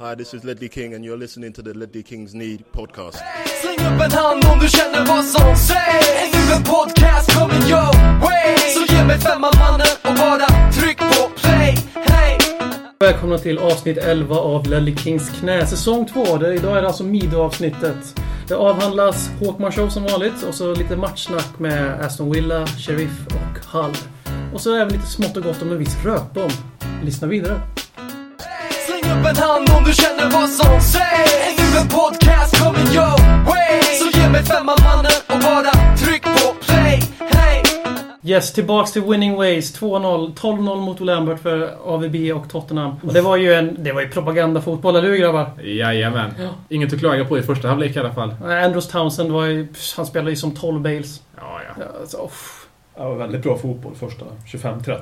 Hi, this is Ledley King, and you're listening to the Ledley Kings Need podcast. Släng upp en hand om du känner vad som sägs nu en podcast coming your way Så ge mig femman mannen och bara tryck på play Hey! Välkomna till avsnitt 11 av Ledley Kings knä, säsong 2. Det, idag är det alltså Mido-avsnittet. Det avhandlas Håkman Show som vanligt och så lite matchsnack med Aston Villa, Sheriff och Hull. Och så även lite smått och gott om en viss rökbomb. Lyssna vidare. Upp en hand om du känner vad som sägs Är nu en podcast coming your way Så ge mig femman mannen och bara tryck på play Hey! Yes, tillbaks till winning ways. 2-0. 12-0 mot Lambert för AVB och Tottenham. Och det var ju en... Det var ju propagandafotboll, eller hur grabbar? Jajamän. Inget att klaga på i första halvlek i alla fall. Andrews Townsend var ju... Han spelade ju som 12 Bales. Ja, ja. Ja, alltså. Ja, det var väldigt bra fotboll första 25-30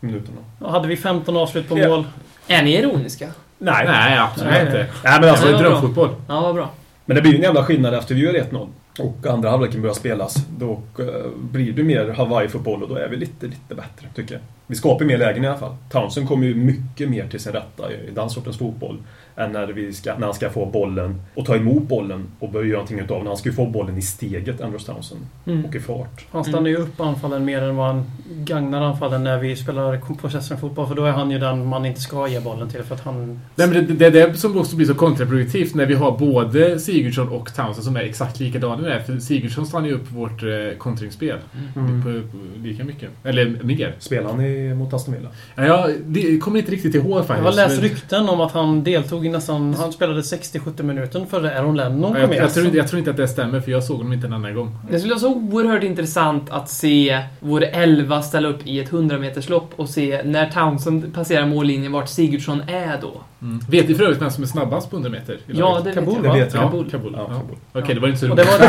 minuterna. Då hade vi 15 avslut på Ja. mål. Är ni ironiska? Nej. Nej, absolut Nej. inte. Nej, men alltså, Det är drömfotboll. Ja, vad bra. Men det blir en jävla skillnad efter vi gör 1-0 och andra halvleken börjar spelas. Då eh, blir det mer Hawaii-fotboll och då är vi lite, lite bättre, tycker jag. Vi skapar mer lägen i alla fall. Townsend kommer ju mycket mer till sin rätta i den sortens fotboll än när, vi ska, när han ska få bollen och ta emot bollen och börja göra någonting utav den. Han ska ju få bollen i steget, Andrews Townsend, Mm. och i fart. Han stannar ju upp anfallen mer än vad han gagnar anfallen när vi spelar possession-fotboll. För då är han ju den man inte ska ge bollen till. För att han... Nej, men det, det är det som också blir så kontraproduktivt när vi har både Sigurdsson och Townsend som är exakt likadana där. För Sigurdsson stannar ju upp vårt eh, kontringsspel. Mm. På, lika mycket. Eller mer. Spelar han i, mot Aston Villa? Ja, jag det kommer inte riktigt ihåg Jag faktiskt. har läst rykten om att han deltog i nästan... Han spelade 60-70 minuter före Aaron Lennon Ja, jag, med. jag, tror inte, jag tror inte att det stämmer för jag såg honom inte en annan gång. Det skulle vara så oerhört intressant att se vår elva ställa upp i ett 100-meterslopp och se när Townsend passerar mållinjen vart Sigurdsson är då. Mm. Vet ni för övrigt vem som är snabbast på 100 meter? Ja, det Kabul, vet det jag. vet jag. Ja, Kabul. Kabul. Ja, Ja. Kabul. Okej, det var inte så Och det, roligt.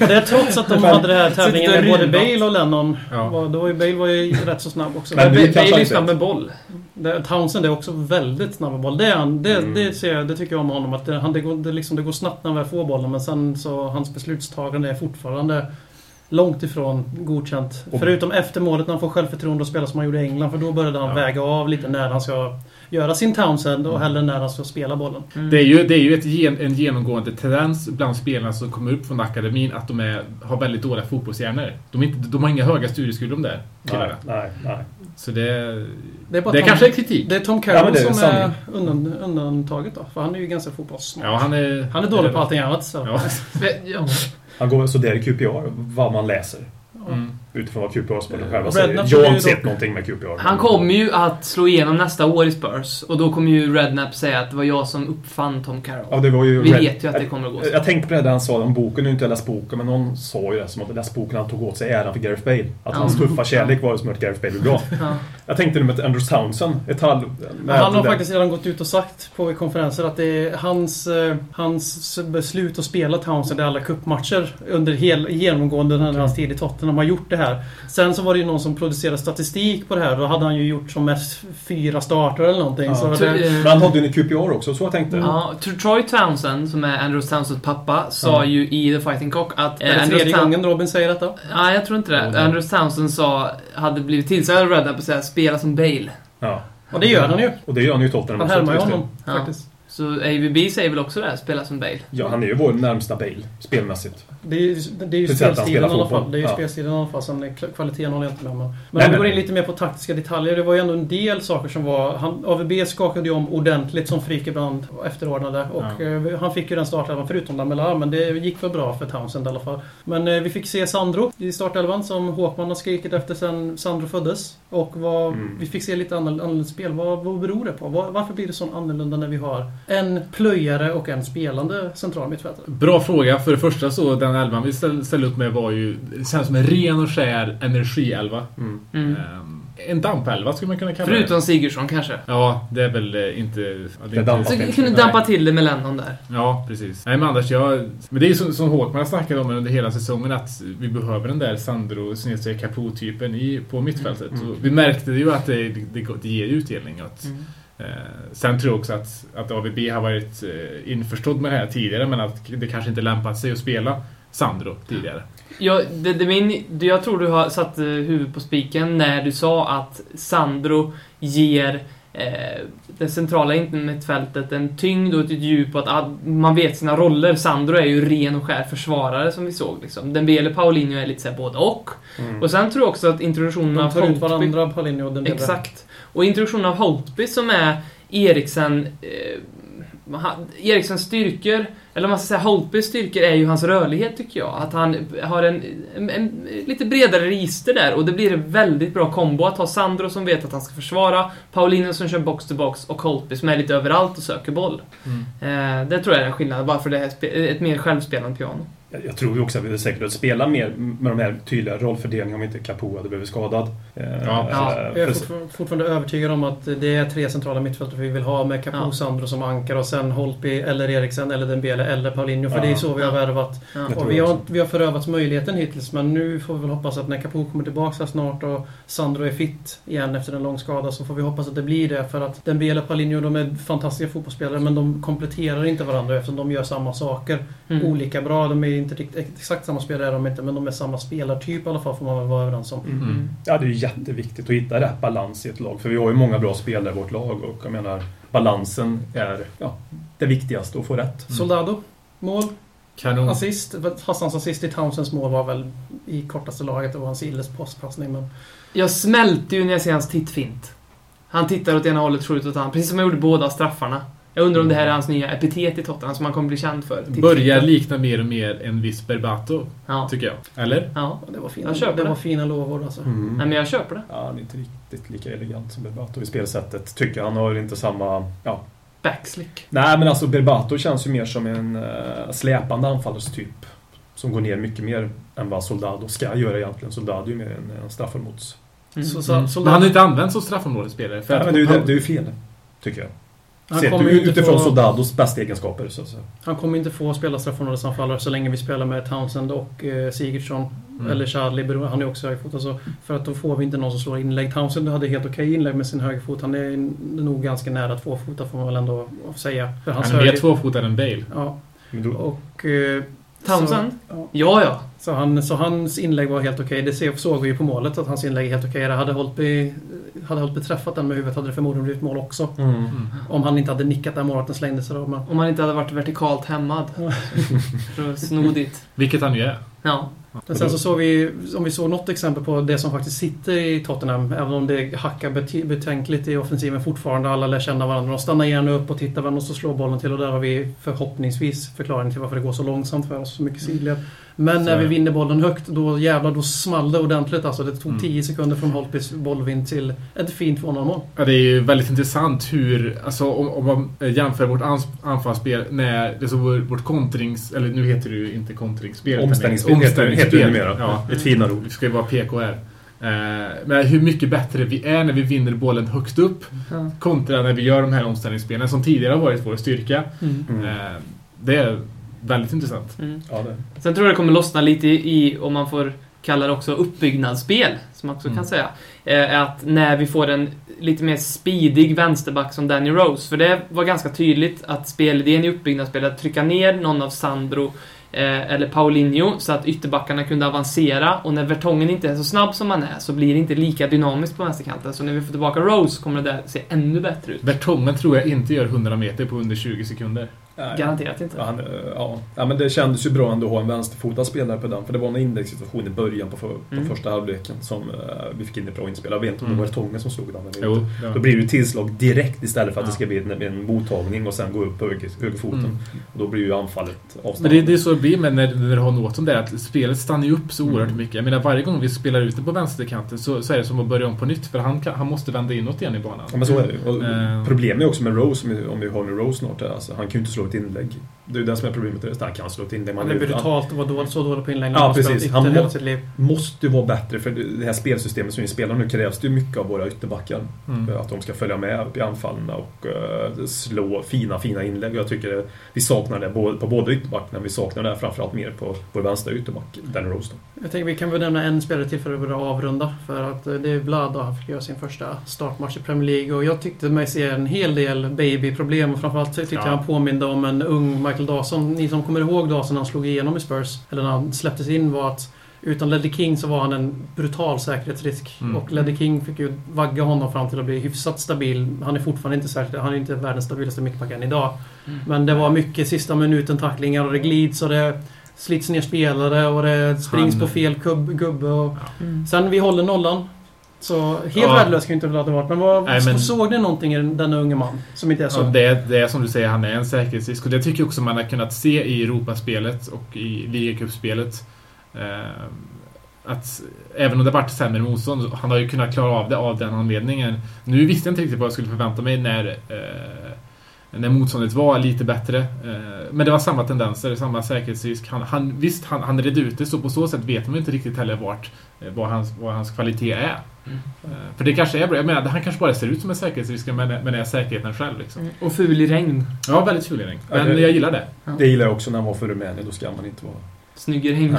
var, det är trots att de hade den här tävlingen med både. Bale och Lennon. Ja. Var, då var ju Bale var ju rätt så snabb också. Men Men Bale är ju snabb med boll. Det, Townsend är också väldigt snabb med boll. Det, är han, det, Mm. det, ser jag, det tycker jag om honom. Att det, han, det, går, det, liksom, det går snabbt när han väl får bollen men sen så hans beslutstagande är fortfarande långt ifrån godkänt. Och- Förutom efter målet när han får självförtroende och spelar som han gjorde i England. För då började han Ja. väga av lite när han ska göra sin Townsend och Mm. hellre när han ska spela bollen. Det är ju, det är ju ett gen, en genomgående tendens bland spelarna som kommer upp från akademin att de är, har väldigt dåliga fotbollshjärnor. De, är inte, de har inga höga studieskulder de där Nej, nej, nej. Så det, Det är, det Tom, kanske är kritik. det är Tom Ja, Carroll det är som sanning. är undan, undantaget då. För han är ju ganska fotbollssmart. Ja, han är... Han är dålig på allting annat. Så. Ja. Ja. Han går så där i QPR, vad man läser. Mm. Utifrån vad QPR-spelarna själva Redknapp säger. Jag har inte sett någonting med QPR. Han kommer ju att slå igenom nästa år i Spurs och då kommer ju Redknapp säga att det var jag som uppfann Tom Carroll. Ja, det var ju Vi Red- vet ju att det kommer att gå så. Jag, jag tänkte på det där han sa om boken, nu har inte läst boken, men någon sa ju det som att läst boken han tog åt sig äran för Gareth Bale. Att Ja. hans tuffa kärlek var det som gjorde Gareth Bale bra. Ja. Jag tänkte nu med Andrews Townsend, ett halv... Han har det- faktiskt redan gått ut och sagt på konferenser att det är hans, eh, hans beslut att spela Townsend i alla cupmatcher under hel, genomgående under hans tid i Tottenham har gjort det här. Sen så var det ju någon som producerade statistik på det här. Då hade han ju gjort som mest fyra starter eller någonting. Ja. Så det, eh, Men han hade ju en QPR också, så jag tänkte. Ja, Tr- Troy Townsend, som är Andrews Townsends pappa, sa Ja. ju i The Fighting Cock att... det är Andrews tredje Town- gången Robin säger detta. Nej, jag tror inte det. Mm. Andrews Townsend sa, hade blivit tillsagd av Redknapp att säga spela som Bale. Ja. Och det gör han ju. Och det gör han ju i Tottenham Han härmar ju det. honom Ja. faktiskt. Så AVB säger väl också det, här, spela som Bale. Ja, han är ju vår närmsta Bale, spelmässigt. Det är ju, det är ju spelstilen i alla fall. Det är ju Ja. spelstilen i alla fall. Sen kvaliteten håller jag inte med om. Men Nej, om vi går in lite mer på taktiska detaljer. Det var ju ändå en del saker som var... Han, AVB skakade ju om ordentligt som Frikebrand efterordnade. Och Ja. eh, han fick ju den startelvan förutom Lamela. Men det gick för bra för Townsend i alla fall. Men eh, vi fick se Sandro i startelvan som Håkman har skrikit efter sen Sandro föddes. Och vad, Mm. vi fick se lite annorl- annorlunda spel. Vad, vad beror det på? Varför blir det så annorlunda när vi har en plöjare och en spelande central mittfältare? Bra fråga. För det första så, den elvan vi ställ- ställde upp med var ju... Det känns som en ren och skär energielva. Mm. Mm. Ehm, en dampelva skulle man kunna kalla det. Förutom Sigurdsson kanske. Ja, det är väl eh, inte... Ja, det Det inte Så kunde dampa till det med Lennon där. Ja, precis. Nej men Anders, jag... Men det är ju som, som Håkman har snackat om under hela säsongen att vi behöver den där Sandro snedstreck Capo-typen i, på mittfältet. Mm. Vi märkte ju att det, det, det ger utdelning. Att, Mm. Eh, sen tror jag också att, att AVB har varit eh, införstådd med det här tidigare men att det kanske inte lämpat sig att spela Sandro tidigare. Jag, det, det min, jag tror du har satt eh, huvudet på spiken när du sa att Sandro ger eh, det centrala mittfältet en tyngd och ett djup och att man vet sina roller. Sandro är ju ren och skär försvarare som vi såg. Liksom. Dembele Paulinho är lite såhär både och. Mm. Och sen tror jag också att introduktionen De av ut varandra, Paulinho och den Exakt. Och introduktionen av Holtby som är Eriksen... Eh, Eriksens styrkor, eller man ska säga Holtbys styrkor, är ju hans rörlighet tycker jag. Att han har en, en, en lite bredare register där och det blir en väldigt bra kombo att ha Sandro som vet att han ska försvara, Paulino som kör box to box och Holtby som är lite överallt och söker boll. Eh, det tror jag är en skillnad, bara för det är ett mer självspelande piano. Jag, tror ju också att vi säkert att spela mer med de här tydliga rollfördelningarna om inte Capo hade blivit skadad. Eh, Ja. Ja. Jag är fortfar- fortfarande övertygad om att det är tre centrala mittfältare vi vill ha med Capo Ja. Sandro som ankar och sen Holtby eller Eriksen eller Dembele eller Paulinho. För Ja. det är så vi har värvat. Och vi har, vi har förövats möjligheten hittills men nu får vi väl hoppas att när Capo kommer tillbaka snart och Sandro är fit igen efter en lång skada så får vi hoppas att det blir det. För att Dembele och Paulinho de är fantastiska fotbollsspelare men de kompletterar inte varandra eftersom de gör samma saker. Mm. Olika bra. De är inte riktigt, exakt samma spelare är de inte men de är samma spelartyp i alla fall får man väl vara överens om. Mm. Ja, det är jätteviktigt att hitta rätt balans i ett lag. För vi har ju många bra spelare i vårt lag och jag menar balansen är ja, det viktigaste att få rätt. Soldado, mål. Kanon. Assist. Fast hans assist i Townsends mål var väl i kortaste laget. Det var hans Illes postpassning. Men Jag smälter ju när jag ser hans tittfint. Han tittar åt ena hållet, skjuter åt andra. Precis som han gjorde båda straffarna. Jag undrar om det här är hans nya epitet i Tottenham som han kommer bli känd för. Börjar likna mer och mer en viss Berbato, Ja. tycker jag. Eller? ja. det var fina, Jag köper det det. var fina lovord alltså. Mm. Nej, men jag köper det. Ja, han är inte riktigt lika elegant som Berbato i spelsättet. Tycker jag. Han har inte samma... Ja. Backslick. Nej, men alltså Berbato känns ju mer som en uh, släpande anfallarstyp. Som går ner mycket mer än vad Soldado ska göra egentligen. Soldado är ju mer en, en straffområdes... Mm. Mm. Men han har inte använts som straffområdesspelare. För Ja, men ju det är ju fel, tycker jag. Han, Sett kommer ju inte utifrån få, Soldados bästa egenskaper. Så, så. han kommer inte få spela straffområdesanfallare så länge vi spelar med Townsend och eh, Sigurdsson. Mm. Eller Chadli, han är också högerfot. Alltså, för att då får vi inte någon som slår inlägg. Townsend hade helt okej inlägg med sin högerfot. Han är nog ganska nära tvåfota får man väl ändå säga. För hans Han är mer höger- tvåfotad än Bale. Ja, då, och... Eh, Townsend? Så, ja. Ja, ja. Så, han, så hans inlägg var helt okej. Det se- såg vi ju på målet att hans inlägg är helt okej. Hade Holtby, hade Holtby träffat den med huvudet hade det förmodligen blivit mål också. mm. Mm. Om han inte hade nickat där målet den slängde sig då. Men, Om han inte hade varit vertikalt hämmad. För att sno dit. Vilket han ju är. Ja. men sen så såg vi, om vi såg något exempel på det som faktiskt sitter i Tottenham, även om det hackar betänkligt i offensiven fortfarande. Alla lär känna varandra. De stannar gärna upp och tittar vem de så slår bollen till och där har vi förhoppningsvis förklaringen till varför det går så långsamt för oss. Så mycket sidled. Men Så när är vi vinner bollen högt, då jävlar, då small det ordentligt. Alltså, det tog Mm. 10 sekunder från Holtbys bollvind till ett fint 2-0-mål. Ja, det är ju väldigt intressant hur, alltså om, om man jämför vårt anfallsspel med det som vår, vårt kontrings... Eller nu heter det ju inte kontringsspel. Omställningsspel heter det- det numera. Ja, Ett finare ord. det ska ju vara PKR. Eh, men hur mycket bättre vi är när vi vinner bollen högst upp Ja. kontra när vi gör de här omställningsspelen som tidigare har varit vår styrka. Mm. Eh, det är väldigt intressant. Mm. Ja, det. Sen tror jag det kommer lossna lite i, om man får kalla det också, uppbyggnadsspel. Som man också Mm. kan säga. Eh, att när vi får en lite mer speedig vänsterback som Danny Rose. För det var ganska tydligt att spelidén i uppbyggnadsspelet, att trycka ner någon av Sandro eh, eller Paulinho så att ytterbackarna kunde avancera. Och när Vertongen inte är så snabb som han är så blir det inte lika dynamiskt på vänsterkanten. Så när vi får tillbaka Rose kommer det där se ännu bättre ut. Vertongen tror jag inte gör 100 meter på under 20 sekunder. Nej. Garanterat inte. Ja, han, eh, ja. ja, men det kändes ju bra ändå att ha en vänsterfotad spelare på den. För det var en inläggssituation i början på, för, på Mm. första halvleken som eh, vi fick in ett bra inspel. Jag vet inte om Mm. det var Tången som slog den. eller Jo, ja. Då blir det ju tillslag direkt istället för att Ja. det ska bli en, en mottagning och sen gå upp på höger, högerfoten. Mm. Och då blir ju anfallet Men avstannat. det, det är så det blir med när, när du har något som det att spelet stannar ju upp så oerhört Mm. mycket. Jag menar varje gång vi spelar ut det på vänsterkanten så, så är det som att börja om på nytt för han, kan, han måste vända inåt igen i banan. Ja, men så är det ju. Och Mm. Problemet är också med Rose, om vi, om vi har nu Rose snart, alltså, han kan ju inte slå ett inlägg. Det är det som är problemet. att Han kan slå inlägg. Han Man är är- brutalt och var dålig, så dålig på inlägg. Ja, precis. Han må- sitt liv. måste ju vara bättre för det här spelsystemet som vi spelar nu krävs det ju mycket av våra ytterbackar. Mm. Att de ska följa med upp i anfallen och eh, slå fina, fina inlägg. Jag tycker det, vi saknar det både- på båda ytterbackarna. Vi saknar det framförallt mer på vår vänstra ytterback, Danny Rose. Då. Jag tänker vi kan väl nämna en spelare till för att börja avrunda. För att eh, det är Vlad och han fick göra sin första startmatch i Premier League. Och jag tyckte mig se en hel del babyproblem. Och framförallt tyckte Ja. jag han påminde om en ung Michael Dawson. Ni som kommer ihåg Dawson när han slog igenom i Spurs, eller när han släpptes in, var att Utan Ledley King så var han en brutal säkerhetsrisk. Mm. Och Ledley King fick ju vagga honom fram till att bli hyfsat stabil. Han är fortfarande inte särskilt... Han är inte världens stabilaste mittback än idag. Mm. Men det var mycket sista minuten tacklingar och det glids och det slits ner spelare och det springs Han- på fel kubb, gubbe och... Mm. Sen vi håller nollan. Så helt Ja. värdelös kan ju inte ha varit. Men, vad, Nej, men- såg ni någonting i denna unge man? Som inte är så? Ja, det, är, det är som du säger, han är en säkerhetsrisk. Och det tycker jag också man har kunnat se i Europaspelet och i ligacupspelet. Eh, att även om det varit sämre motstånd, han har ju kunnat klara av det av den anledningen. Nu visste jag inte riktigt vad jag skulle förvänta mig när, eh, när motståndet var lite bättre. Eh, men det var samma tendenser, samma säkerhetsrisk. Han, han, visst, han, han redde ut det, så på så sätt vet man inte riktigt heller vart, eh, vad, hans, vad hans kvalitet är. Mm. För det kanske är bra. Jag menar, han kanske bara ser ut som en säkerhetsrisk, men, men är säkerheten själv. Liksom. Mm. Och ful i regn. Ja, väldigt fulering. Ja, Men det- jag gillar det. Det gillar jag också när han var för Rumänien. Då ska man inte vara Snygg i regn.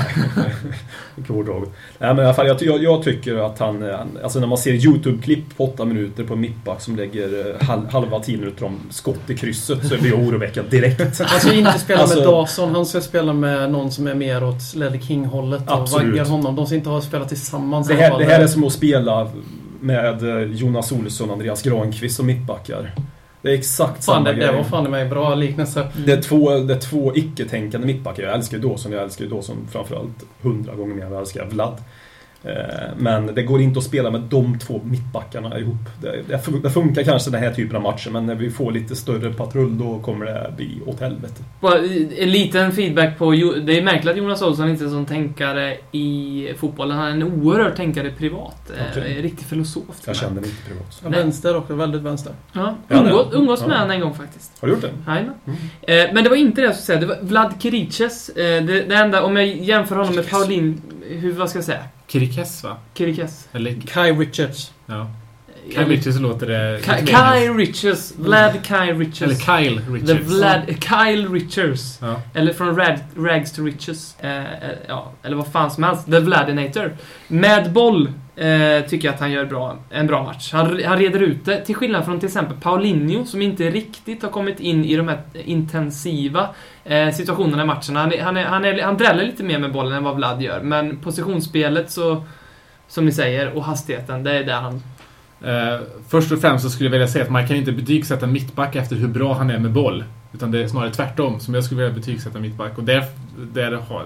hårdraget. Nej men i alla fall, jag, jag, jag tycker att han, eh, han... Alltså när man ser YouTube-klipp på åtta minuter på en mittback som lägger eh, halv, halva tio minuter om skott i krysset så blir jag oroväckad direkt. Han ska inte spela Alltså- med Dawson, han ska spela med någon som är mer åt Ledley King-hållet och Absolut. vaggar honom. De ska inte ha spelat tillsammans Det här, det här är som att spela med eh, Jonas Olsson och Andreas Granqvist som mittbackar. Det är exakt Fan, samma det, det grej. var fan i mig bra liknelse. Det är två, det är två icke-tänkande mittbackar. Jag älskar ju Dawson, jag älskar ju Dawson framförallt hundra gånger mer än jag älskar Vlad. Eh, Men det går inte att spela med de två mittbackarna ihop. Det, det fun- det funkar kanske den här typen av matcher, men när vi får lite större patrull då kommer det bli åt helvete. Bara En liten feedback på... Det är märkligt att Jonas Olsson inte är sån tänkare i fotbollen. Han är en oerhörd tänkare privat. Eh, Okej. Riktig filosof. Jag känner mig inte privat. Ja. Vänster också, väldigt vänster. Ja, umgås, umgås med ja. honom en gång faktiskt. Har du gjort det? Jajamän. Mm. Eh, men det var inte det jag skulle säga. Det var Vlad Kiriches. Eh, det, det enda, om jag jämför honom med Paulin... Hur, vad ska jag säga? Kirikes, va? Kiriches. Eller... Kai Richards. Ja. Kyle Richards låter det... Kyle Richards. Vlad Kyle Richards. Eller Kyle The Richards. Vlad, Kyle Richards. Ja. Eller från Rag, Rags to Riches. Eh, eh, ja, eller vad fan som helst. The Vladinator. Med boll eh, tycker jag att han gör bra, en bra match. Han, han reder ut det. Till skillnad från till exempel Paulinho som inte riktigt har kommit in i de här intensiva eh, situationerna i matcherna. Han, han, är, han, är, han dräller lite mer med bollen än vad Vlad gör. Men positionsspelet så, som ni säger, och hastigheten, det är där han... Eh, först och främst så skulle jag vilja säga att man kan inte betygsätta mittback efter hur bra han är med boll. Utan det är snarare tvärtom som jag skulle vilja betygsätta mittback. Och där, där, har,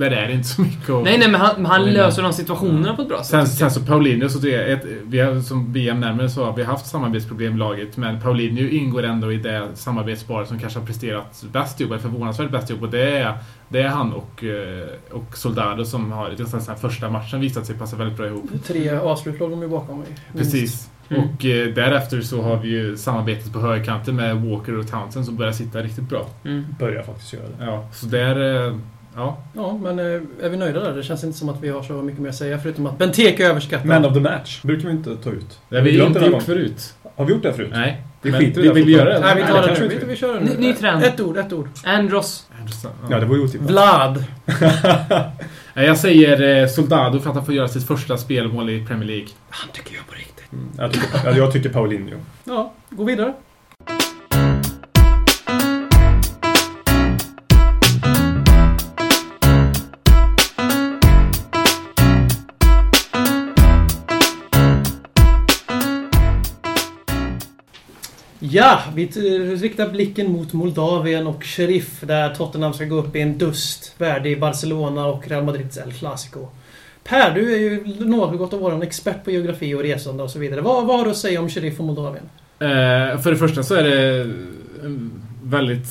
där är det inte så mycket att... Nej, nej, men han, han löser de situationerna på ett bra sätt. Sen, sen så Paulinho, så det är ett, vi har, som VM närmare så har vi haft samarbetsproblem i laget. Men Paulinho ingår ändå i det samarbetsparet som kanske har presterat bäst jobb, eller förvånansvärt bäst jobb. Och det är, det är han och, eh, och Soldado som har i den här första matchen visat sig passa väldigt bra ihop. Tre avslut låg de ju bakom mig. Precis. Mm. Och eh, därefter så har vi ju samarbetet på högerkanten med Walker och Townsend som börjar sitta riktigt bra. Mm. Börjar faktiskt göra det. Ja, så där... Eh, ja. Ja, men eh, är vi nöjda där? Det känns inte som att vi har så mycket mer att säga förutom att Benteke är överskattad. Man of the match brukar vi inte ta ut. Det har vi glömt inte gjort förut. Har vi gjort det förut? Nej. Vi Men skiter i vi det vill göra det. Nej, vi tar det det nu. vi Vi, vi kör det nu. ny trend. Ett ord, ett ord. Andros. Ja, det var ju otippat. Vlad. Jag säger eh, Soldado för att han får göra sitt första spelmål i Premier League. Han tycker jag på riktigt. Mm, jag, tycker, ja, jag tycker Paulinho. Ja, gå vidare. Ja, vi riktar blicken mot Moldavien och Sheriff där Tottenham ska gå upp i en dust värdig Barcelona och Real Madrids El Clasico. Per, du är ju något av vår expert på geografi och resande och så vidare. Vad, vad har du att säga om Sheriff och Moldavien? Eh, för det första så är det väldigt,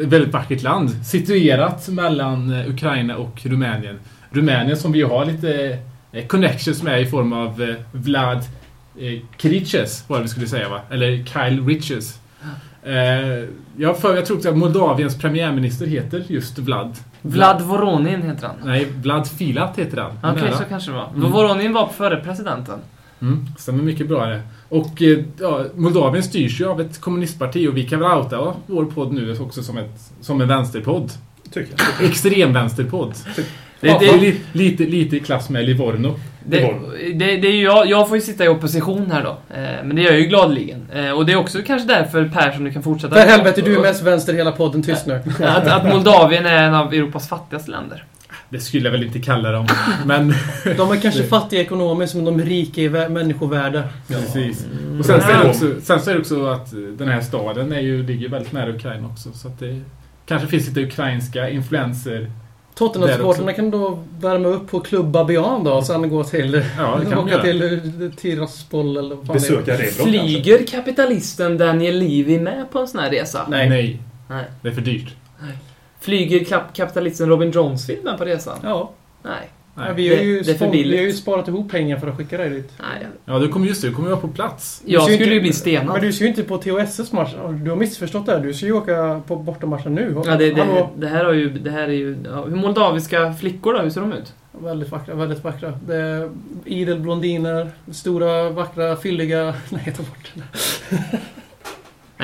ett väldigt vackert land. Situerat mellan eh, Ukraina och Rumänien. Rumänien som vi ju har lite eh, connections med i form av eh, Vlad eh, Kiriches, var det vi skulle säga va? Eller Kyle Riches. Eh, jag, för, jag tror att Moldaviens premiärminister heter just Vlad. Vlad Voronin heter han. Nej, Vlad Filat heter han. Okej, Nära. så kanske det var. Mm. Voronin var före presidenten. Mm, stämmer mycket bra det. Och eh, ja, Moldavien styrs ju av ett kommunistparti och vi kan väl outa vår podd nu också som, ett, som en vänsterpodd. Tycker jag. Extremvänsterpodd. Det, Ja, det är ja. li, lite, lite i klass med Livorno. Det, det, det är ju jag, jag får ju sitta i opposition här då. Eh, men det gör jag ju gladeligen. Eh, och det är också kanske därför Per som du kan fortsätta. För helvete, du är mest vänster i hela podden. Tyst nu. Att, att Moldavien är en av Europas fattigaste länder. Det skulle jag väl inte kalla dem. Men De är kanske fattiga ekonomiskt, men de är rika i vä- människovärde. precis. Och sen så, är det också, sen så är det också att den här staden är ju, ligger väldigt nära Ukraina också. Så att det kanske finns lite ukrainska influenser. Tottenham-supportrarna kan då värma upp på Club Babian då och sen gå till... Ja, det kan de åka göra. till Tiraspol eller vad fan det är. Besöka Rebro kanske. Flyger kapitalisten Daniel Levy med på en sån här resa? Nej. Nej. Nej. Det är för dyrt. Flyger kap- kapitalisten Robin Jonesfield med på resan? Ja. Nej. Nej. Vi, har Det- ju det vi har ju sparat ihop pengar för att skicka dig dit. Nej. Ja, du kommer just det. Du kommer ju vara på plats. Du Jag ju skulle ju inte- bli stenad. Men du ska ju inte på THSs match. Du har missförstått det här. Du ska ju åka på bortamatchen nu. Ja, det, det, det här har ju... Det här är ju ja, hur moldaviska flickor då? Hur ser de ut? Väldigt vackra, väldigt vackra. Det är idel blondiner, stora, vackra, fylliga... Nej, ta bort det.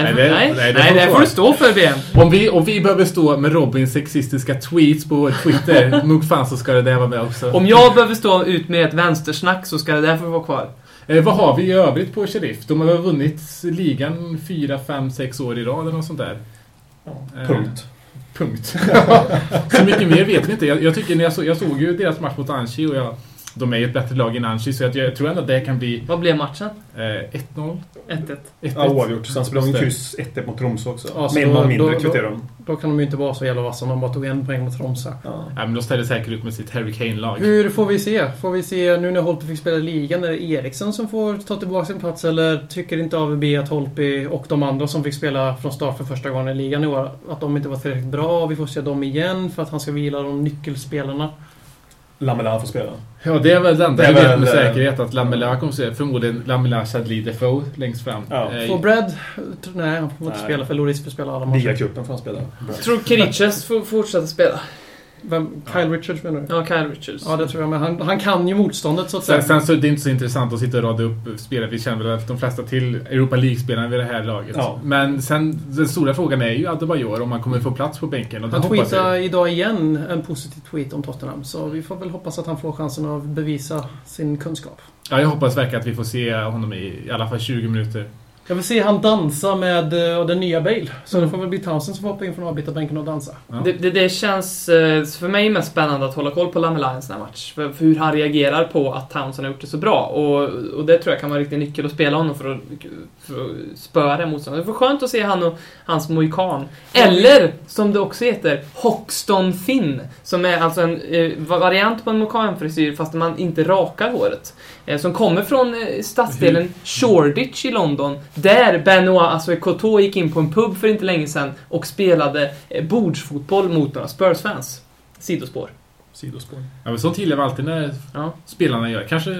Nej, Nej, det- nej, nej, det får det, du stå för Ben. Om vi, om vi behöver stå med Robins sexistiska tweets på Twitter, nog fan så ska det där vara med också. Om jag behöver stå ut med ett vänstersnack så ska det därför vara kvar. Eh, vad har vi i övrigt på Sheriff? De har väl vunnit ligan 4, 5, 6 år i rad eller något sånt där. Eh, Punkt. Punkt. så mycket mer vet vi inte. Jag, jag tycker när jag, så, jag såg ju deras match mot Anchi och jag, de är ju ett bättre lag än Anchi så jag, jag tror ändå att det kan bli Vad blev matchen? eh, 1-0. 1-1. 1-1. Ja, oavgjort. Sen spelade de kryss 1 mot Tromsö också. Ja, Med en då- man mindre kvitterar de. Då kan de ju inte vara så jävla vassa om de bara tog en poäng mot Tromsö. Ja. Ja, men de ställer säkert upp med sitt Harry Kane-lag. Hur får vi se? Får vi se nu när Holtby fick spela i ligan? Är det Eriksson som får ta tillbaka sin plats eller tycker inte AVB att Holtby och de andra som fick spela från start för första gången i ligan i år att de inte var tillräckligt bra? Vi får se dem igen för att han ska vila de nyckelspelarna. Lamela får spela. Ja, det är väl det enda Det är vi vet väl, med eh, säkerhet att Lamela kommer att se förmodligen Lamela Chadli Defoe längst fram. Ja. Eh, Får Brad... Nej, han får inte Nej. spela för Loris får spela alla matcher. Ligacupen får han spela. Tror Kiriches får fortsätta spela? Vem? Kyle Richards menar du? Ja, Kyle Richards. Ja, det tror jag. Men han, han kan ju motståndet så att Sen, säga. sen så är det inte så intressant att sitta och rada upp spelare. Vi känner väl att de flesta till Europa League-spelarna vid det här laget. Ja. Men sen, den stora frågan är ju Adebayor om han kommer få plats på bänken. Och Han tweetade idag igen en positiv tweet om Tottenham. Så vi får väl hoppas att han får chansen att bevisa sin kunskap. Ja, jag hoppas verkligen att vi får se honom i i alla fall 20 minuter. Jag vill se han dansa med eh, den nya Bale. Så det får väl bli Townsend som får hoppa in från avbytarbänken och dansa. Ja. Det, det, det känns eh, för mig mest spännande att hålla koll på Lamela i en sån här match. För, för hur han reagerar på att Townsend har gjort det så bra. Och, och det tror jag kan vara en riktig nyckel att spela honom för att spöa det motståndet. Det var skönt att se han och hans mohikan. Eller, som det också heter, Hoxton Finn. Som är alltså en eh, variant på en mohikanfrisyr fast man inte rakar håret. Eh, som kommer från eh, stadsdelen Shoreditch i London. Där Benoit Assoy-Coteau gick in på en pub för inte länge sedan och spelade eh, bordsfotboll mot några Spurs-fans. Sidospår. Sidospår. Ja, men sånt gillar vi alltid när Ja. spelarna gör. Kanske,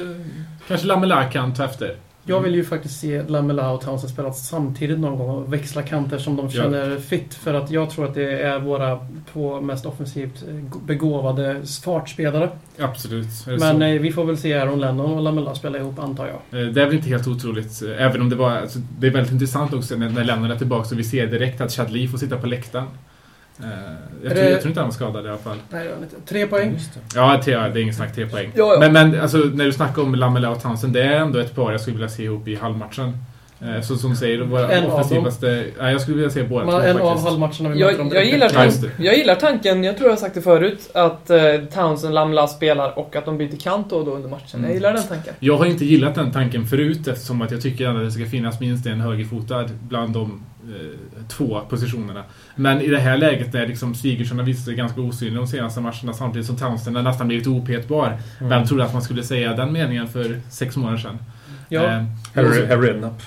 kanske Lamela kan ta efter. Jag vill ju faktiskt se Lamela och Townsend spela samtidigt någon gång och växla kanter som de Ja. känner fit. För att jag tror att det är våra två mest offensivt begåvade fartspelare. Absolut. Men eh, vi får väl se Aaron Lennon och Lamela spela ihop antar jag. Eh, Det är väl inte helt otroligt. eh, Även om det var... Alltså, det är väldigt intressant också när, när Lennon är tillbaka och vi ser direkt att Chadli får sitta på läktaren. Eh, Jag Är tror, det- jag tror inte han var skadad i alla fall. Nej, inte. Tre poäng. Ja, tre, det är ingen snack. Tre poäng. Ja, ja. Men, men alltså, när du snackar om Lamela och Townsend, det är ändå ett par jag skulle vilja se ihop i halvmatchen. Eh, Så som säger, våra En av dem. offensivaste... Ja, jag skulle vilja se båda två en av halvmatcherna vi möter dem Jag, jag, direkt. gillar Ja, just tank, det. jag gillar tanken, jag tror jag har sagt det förut, att eh, Townsend Lamela spelar och att de byter kant då och då under matchen. Mm. Jag gillar den tanken. Jag har inte gillat den tanken förut eftersom att jag tycker att det ska finnas minst en högerfotad bland de två positionerna. Men i det här läget där liksom Sigurdsson har visat sig ganska osynlig de senaste matcherna samtidigt som Townsend har nästan blivit opetbar. Vem trodde att man skulle säga den meningen för sex månader sedan? Ja. Eh, Redknapp.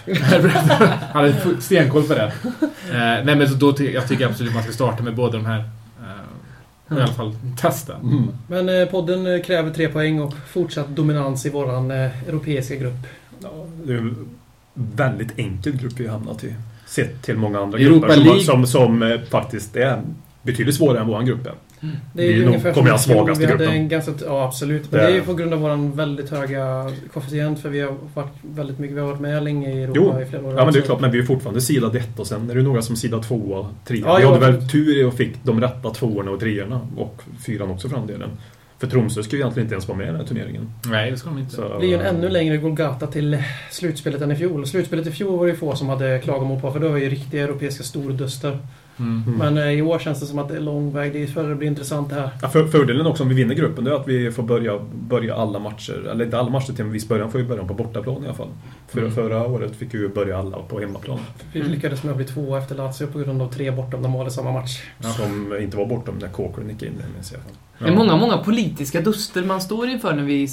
Han hade stenkoll på det. Eh, nej men så då ty- jag tycker absolut att man ska starta med båda de här. Eh, I alla fall testa. Mm. Men eh, podden eh, kräver tre poäng och fortsatt dominans i våran eh, europeiska grupp. Ja, det är en väldigt enkel grupp vi har hamnat i. Sett till många andra Europa grupper som, League. som, som eh, faktiskt är betydligt svårare än vår grupp är. Det är Vi ju nog- ungefär kommer jag svagaste Vi hade gruppen. en ganska, ja, absolut. Men Det det är ju på grund av vår väldigt höga koefficient. För vi har varit väldigt mycket, vi har varit med länge i Europa Jo, i flera år. Ja men det är klart, men vi är fortfarande sidad ett och sen är det några som sidad tvåa, trea. Ja, vi hade väl tur i och fick de rätta tvåorna och treorna och fyran också för den delen. För Tromsö skulle ju egentligen inte ens vara med i den här turneringen. Nej, det ska de inte. Så, Det blir ju en ännu längre Golgata till slutspelet än i fjol. Slutspelet i fjol var det ju få som hade klagomål på för det var ju riktiga europeiska stordöster. Mm. Men eh, i år känns det som att det är lång väg dit för det blir intressant det här. Ja, för, fördelen också om vi vinner gruppen det är att vi får börja, börja alla matcher, eller inte alla matcher till en viss början, får vi börja på bortaplan i alla fall. För, Mm. Förra året fick vi börja alla på hemmaplan. Vi Mm. lyckades med att bli två efter Lazio på grund av tre bortdömda mål i samma match. Ja. Som inte var bortom när Corcoran gick in, det minns jag fall. Det är många, många politiska duster man står inför när vi är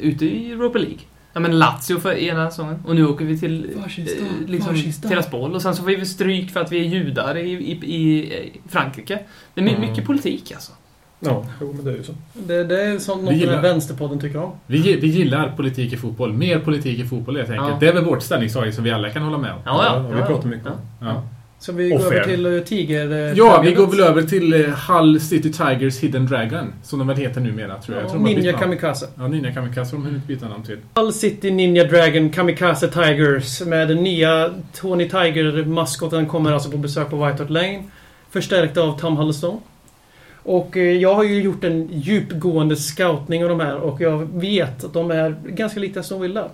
ute i Europa League. Ja men Lazio för ena säsongen och nu åker vi till Varsin eh, liksom. Tiraspol och sen så får vi stryk för att vi är judar i, i, i Frankrike. Det är Mm. mycket politik alltså. Ja, jo, men det är ju så. Det, det är sånt Vi något den vänsterpodden tycker om. Vi, vi gillar politik i fotboll. Mer politik i fotboll helt enkelt. Ja. Det är väl vårt ställningstagande som vi alla kan hålla med om. Ja, ja. vi ja, pratar ja. mycket om. Ja, Så vi går över till uh, Tiger... eh, ja vi går väl över till eh, Hull City Tigers Hidden Dragon. Som de väl heter numera, tror jag. jag Ja, tror har bytt Ninja. Kamikaze. Ja, Ninja Kamikaze har de hunnit byta namn till. Hull City Ninja Dragon Kamikaze Tigers med den nya Tony Tiger-maskoten kommer alltså på besök på White Hart Lane. Förstärkt av Tom Huddlestone. Och eh, jag har ju gjort en djupgående scoutning av de här och jag vet att de är ganska lika Aston Villa.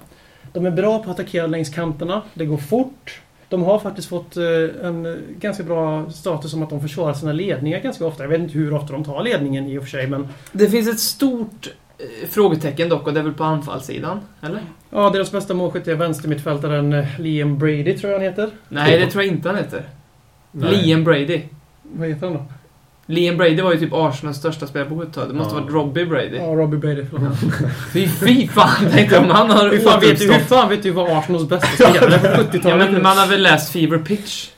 De är bra på att attackera längs kanterna. Det går fort. De har faktiskt fått eh, en ganska bra status som att de försvarar sina ledningar ganska ofta. Jag vet inte hur ofta de tar ledningen i och för sig men... Det finns ett stort eh, frågetecken dock och det är väl på anfallssidan? Eller? Ja, deras bästa målskytt är vänstermittfältaren Liam Brady tror jag han heter. Nej, det tror jag inte han heter. Nej. Liam Brady. Vad heter han då? Liam Brady var ju typ Arsenals största spelare på 70-talet. Det måste Ja. varit Robbie Brady. Ja, Robbie Brady. Fy, fy fan, tänk om han har Hur fan, vet du, hur fan vet du vad Arsenals bästa spelare på 70-talet? Ja, men man har väl läst Fever Pitch?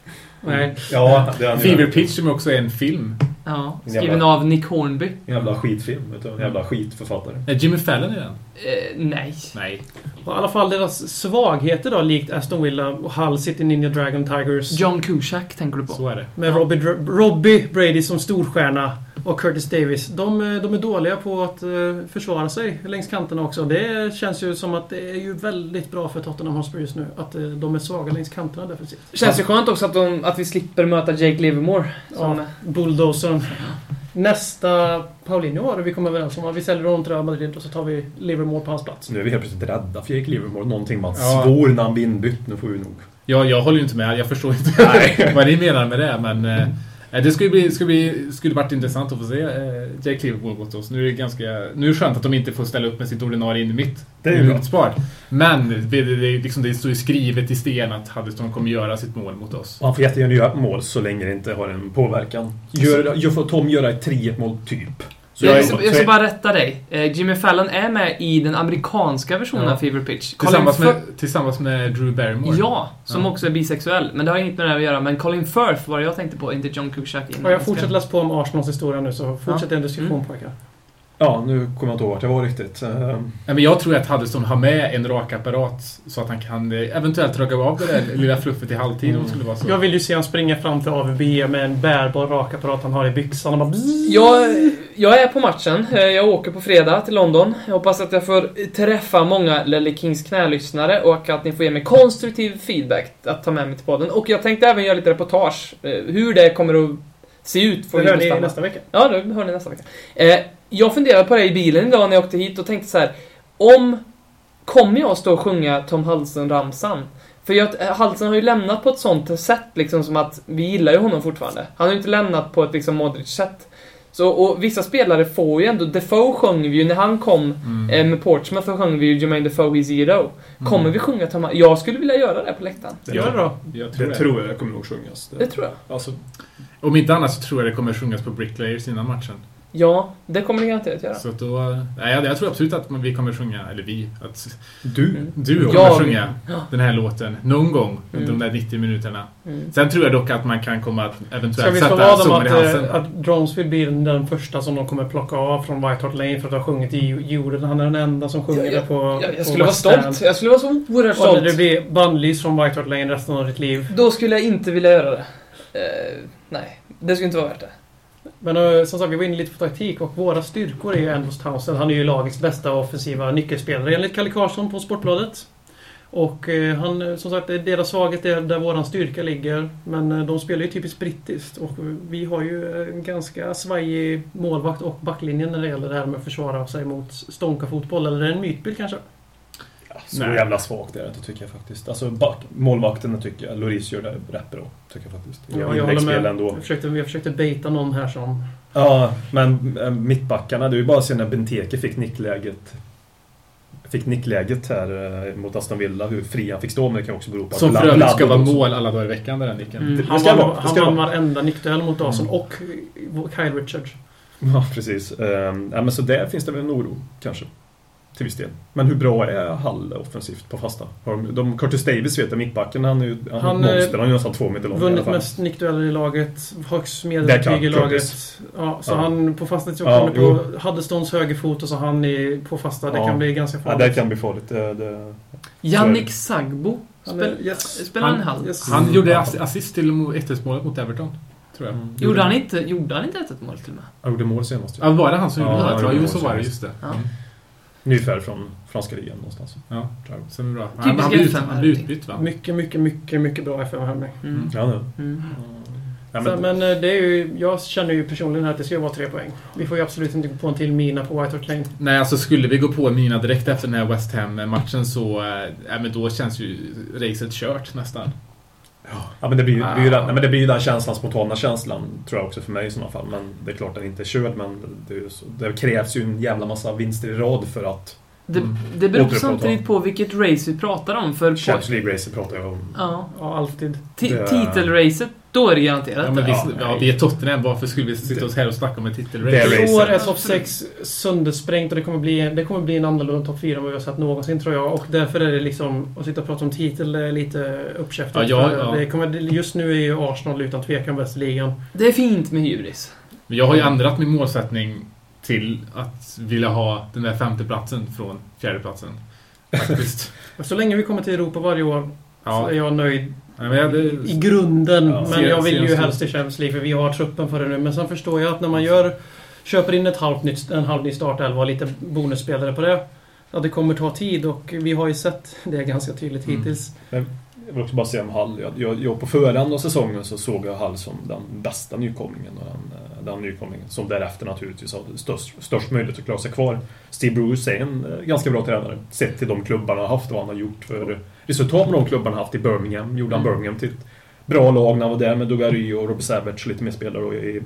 Nej. Ja, det. Fever Pitch som också är en film. Ja, En skriven jävla- av Nick Hornby. En jävla skitfilm, vet du. En jävla skitförfattare. Är Jimmy Fallon i den? Eh, nej. Nej. Och I alla fall deras svagheter då, likt Aston Villa och Hull City Ninja Dragon Tigers. John Cusack tänker du på? Så är det. Med Robbie, Dr- Robbie Brady som storstjärna och Curtis Davis. De, eh, de är dåliga på att eh, försvara sig längs kanterna också. Det känns ju som att det är ju väldigt bra för Tottenham Hotspur just nu. Att eh, de är svaga längs kanterna defensivt. Känns ju skönt också att, de, att vi slipper möta Jake Livermore. Som, Ja, bulldozern. Nästa Paulinho var det vi kom överens om. Vi säljer honom till Real Madrid och så tar vi Livermore på hans plats. Nu är vi helt plötsligt rädda för Jake Livermore. Någonting man Ja. svor när han blir inbytt. Nu får vi nog... Ja, jag håller ju inte med. Jag förstår inte vad ni menar med det, men... Eh, det skulle, bli, skulle, bli, skulle varit intressant att få se eh, Jake Liverpool mot oss. Nu är det ganska... Nu är det skönt att de inte får ställa upp med sitt ordinarie in mitt. Det är ju bra. Utspart. Men det, det, det, liksom, det står ju skrivet i sten att Huddeston kommer göra sitt mål mot oss. Och han får jättegärna göra mål så länge det inte har en påverkan. Gör, gör får Tom göra ett 3-1 mål, typ. Så jag, jag, ska, jag ska bara rätta dig. Eh, Jimmy Fallon är med i den amerikanska versionen Ja. av Fever Pitch. Tillsammans med, tillsammans med Drew Barrymore. Ja, som Ja. också är bisexuell. Men det har inget med det här att göra. Men Colin Firth var det jag tänkte på, inte John Och jag fortsätter läsa på om Arsenals historia nu så fortsätt en diskussion Mm. pojkar. Ja, nu kommer jag inte ihåg vart jag var riktigt. Ehm, Nej, men jag tror att Huddeston har med en rakapparat så att han kan eh, eventuellt raka av det där lilla fluffet i halvtid om det skulle vara så. Jag vill ju se han springa fram till AVB med en bärbar rakapparat han har i byxan och bara. Jag, jag är på matchen. Eh, Jag åker på fredag till London. Jag hoppas att jag får träffa många Lelle Kings knälyssnare och att ni får ge mig konstruktiv feedback att ta med mig till podden. Och jag tänkte även göra lite reportage. Eh, Hur det kommer att se ut får Det hör ni nästa vecka. Ja, det hör ni nästa vecka. Jag funderade på det i bilen idag när jag åkte hit och tänkte så här. Om... Kommer jag stå och sjunga Tom Halsen-ramsan? För jag, Halsen har ju lämnat på ett sånt sätt liksom som att vi gillar ju honom fortfarande. Han har ju inte lämnat på ett liksom Modric-sätt. Så, och vissa spelare får ju ändå... Defoe sjöng vi ju när han kom Mm. eh, med Portsmouth så sjöng vi ju Jermaine Defoe He's Zero. Kommer vi sjunga Tom? Jag skulle vilja göra det på läktaren. Gör det då. Jag tror det det. tror jag kommer nog sjungas. Det tror jag. Alltså, Om inte annat så tror jag det kommer sjungas på Bricklayers innan matchen. Ja, det kommer det garanterat göra. Så då... Nej, jag, jag tror absolut att vi kommer sjunga, eller vi, att du. Mm. du kommer Jag- sjunga Ja. den här låten någon gång under Mm. de där 90 minuterna. Mm. Sen tror jag dock att man kan komma att eventuellt sätta om sången i att, halsen. eh, att Dronesville blir den första som de kommer plocka av från White Hart Lane för att ha sjungit i jorden. Han är den enda som sjunger Ja, det på Jag, jag på skulle vara West Stand. stolt. Jag skulle vara så oerhört Och det stolt. blir bannlyst från White Hart Lane resten av ditt liv. Då skulle jag inte vilja göra det. Eh, nej, det skulle inte vara värt det. Men eh, som sagt, vi var inne lite på taktik och våra styrkor är ju Andros Townsend. Han är ju lagets bästa offensiva nyckelspelare enligt Kalle Karlsson på Sportbladet. Och eh, han, eh, som sagt, deras svaghet är där våran styrka ligger. Men de spelar ju typiskt brittiskt och vi har ju en ganska svajig målvakt och backlinje när det gäller det här med att försvara sig mot stånka fotboll. Eller är det en mytbild kanske? Så Nej. jävla svagt är det inte tycker jag faktiskt. Alltså back, målvakten tycker jag, Loris gör det rätt bra. Tycker jag faktiskt. Ja, jag håller med. ändå. Jag försökte, jag försökte baita någon här som... Ja, men äh, mittbackarna, det är ju bara att se när Benteke fick nickläget Fick nickläget här eh, mot Aston Villa, hur fri han fick stå, men det kan också bero på att Som för övrigt ska vara mål alla dagar i veckan, den nicken. Mm. Han ska vann, vara, han vann varenda nickduell mot Dawson Mm. och Kyle Richards. Ja, precis. Ehm, ja, men så där finns det väl en oro, kanske. Till viss del. Men hur bra är Hall offensivt på fasta? Har de, de, Curtis Davis vet jag, mittbacken, han är ju han, Han, han, monster, eh, han är ju nästan två meter lång Vunnit mest nickdueller i laget. Högst medelbetyg i laget. Curtis. Ja, så Ja. han på fasta Ja, på Huddestons högerfot och så han är på fasta. Det Ja. kan bli ganska Ja, farligt. det kan bli farligt. Det, det, Jannik Sagbo. Han är- Spel, yes. Spelar han i Hall? yes. Han gjorde Ja. ass- assist till 1-1-målet mot Everton. Tror jag. Mm. Gjorde han inte, gjorde han inte ett mål till och med? Han gjorde mål senast. Ja, var det han som Ja, gjorde han det? Ja, jo, så var det. Just det. Ja. Mm. Nyfärd från franska ligan någonstans. Ja, Tror jag. sen bra. Han, han, blir ut, FM han blir här. utbytt, va? Mycket, mycket, mycket, mycket bra FM-hämning. Mm. Ja, nu. Mm. Ja, Så, men, men eh, det är ju, jag känner ju personligen här att det ska vara tre poäng. Vi får ju absolut inte gå på en till mina på White Hart Lane. Nej, alltså skulle vi gå på mina direkt efter den här West Ham-matchen så... Äh, men då känns ju racet kört nästan. Ja, men det blir ju, det blir ju Ah. den, nej, men det blir ju den känslan, spontana känslan, tror jag också för mig i sådana fall. Men det är klart den inte är körd, men det, är ju så, det krävs ju en jävla massa vinster i rad för att Det, det beror samtidigt på vilket race vi pratar om. För Champions League-racet pratar jag om. ja, Ja, alltid. titelracet, då är det garanterat. Ja, men vi, Ja, vi är Tottenham. Varför skulle vi sitta oss här och snacka om en Det titelrace? är I år är topp 6 söndersprängt och det kommer, bli, det kommer bli en annorlunda topp 4 än vad vi har sett någonsin tror jag. Och därför är det liksom, att sitta och prata om titel är lite uppkäftigt. Ja, ja. Det kommer, just nu är ju Arsenal utan tvekan bäst i ligan. Det är fint med hybris. Men Jag har ju ändrat min målsättning till att vilja ha den där femteplatsen från fjärdeplatsen. Faktiskt. Så länge vi kommer till Europa varje år så är jag nöjd Nej, men jag, i det, Ja. grunden. men Ser- jag vill ju helst till Champions League för vi har truppen för det nu. Men sen förstår jag att när man gör köper in ett halvt nytt, en halv ny startelva och lite bonusspelare på det. Ja, det kommer ta tid och vi har ju sett det ganska tydligt Mm. hittills. Jag vill också bara säga om Hall. Jag, jag, jag på förhand av säsongen så såg jag Hall som den bästa nykomlingen. Och den, den nykomlingen som därefter naturligtvis har störst, störst möjlighet att klara sig kvar. Steve Bruce är en eh, ganska bra tränare. Sett till de klubbarna han har haft och vad han har gjort för resultat med de klubbarna han haft i Birmingham. Gjorde han Mm. Birmingham till ett bra lag när han var där med Dugary och Robbie Savage lite mer spelare. Och i,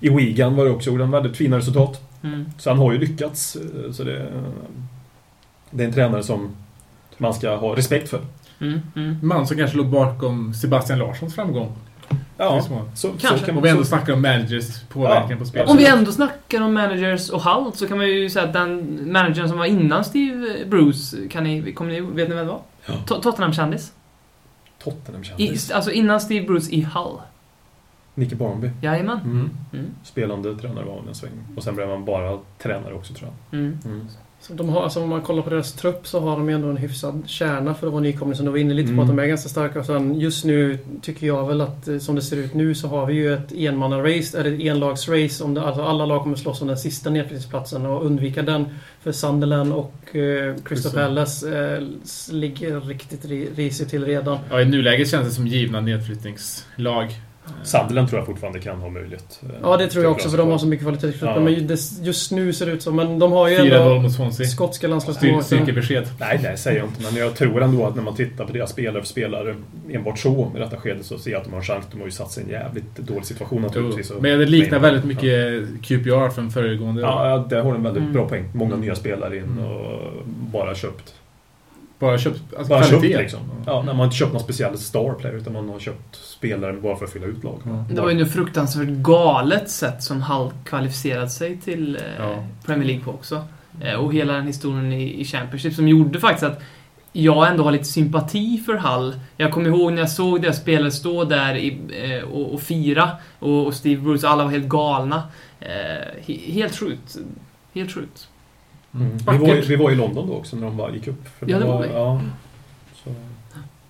I Wigan var det också, gjorde han väldigt fina resultat. Mm. Så han har ju lyckats. eh, Så det, det är en tränare som man ska ha respekt för. Mm. Mm. man som kanske låg bakom Sebastian Larssons framgång. Ja, så, Kanske. så kan Och vi ändå så- snackar om managers påverkan Ja. på spelet. Om vi ändå snackar om managers och Hull så kan man ju säga att den managern som var innan Steve Bruce, kan ni, kommer ni, vet ni vem det var? Ja. To- Tottenham-kändis. Tottenham I, kändis. alltså innan Steve Bruce i Hull. Nicky Barnby. Jajamän. Mm. Mm. Spelande tränare var han en sväng. Och sen blev han bara tränare också tror jag. Mm. Mm. Så de har, alltså om man kollar på deras trupp så har de ändå en hyfsad kärna för att vara nykomling som du var inne lite på Mm. att de är ganska starka. Och sen just nu tycker jag väl att eh, som det ser ut nu så har vi ju ett enmanna-race, eller ett enlags-race. Om det, alltså alla lag kommer slåss om den sista nedflyttningsplatsen och undvika den. För Sunderland och eh, Crystal. Palace eh, ligger riktigt ri- risigt till redan. Ja, I nuläget känns det som givna nedflyttningslag. Sunderland tror jag fortfarande kan ha möjlighet. eh, Ja det tror jag också för de har så mycket kvalitet. Ja. Men just nu ser det ut som... Men de har ju 4-0 ändå mot Swansea. skotska Styr, landslagsmålvakten. styrkebesked. Nej, det säger jag inte. Men jag tror ändå att när man tittar på deras spelare för spelare enbart så i detta skedet så ser jag att de har en chans. De har ju satt sig i en jävligt dålig situation naturligtvis. Men det liknar väldigt mycket QPR från föregående år. Ja, där har de väldigt Mm. bra poäng. Många nya spelare in Mm. och bara köpt. Bara köpt alltså, Bara kvalitet. köpt liksom. Ja, när man har inte köpt någon speciell star player utan man har köpt spelare bara för att fylla ut lag. Ja. Det var ju ett fruktansvärt galet sätt som Hull kvalificerade sig till eh, Ja. Premier League på också. Eh, och hela den historien i, i Championship som gjorde faktiskt att jag ändå har lite sympati för Hull. Jag kommer ihåg när jag såg deras spelare stå där i, eh, och, och fira och, och Steve Bruce, alla var helt galna. Eh, he, helt sjukt. Helt sjukt. Mm. Vi, var, ju- vi var i London då också när de bara gick upp. För Ja, de det var vi. Ja, så.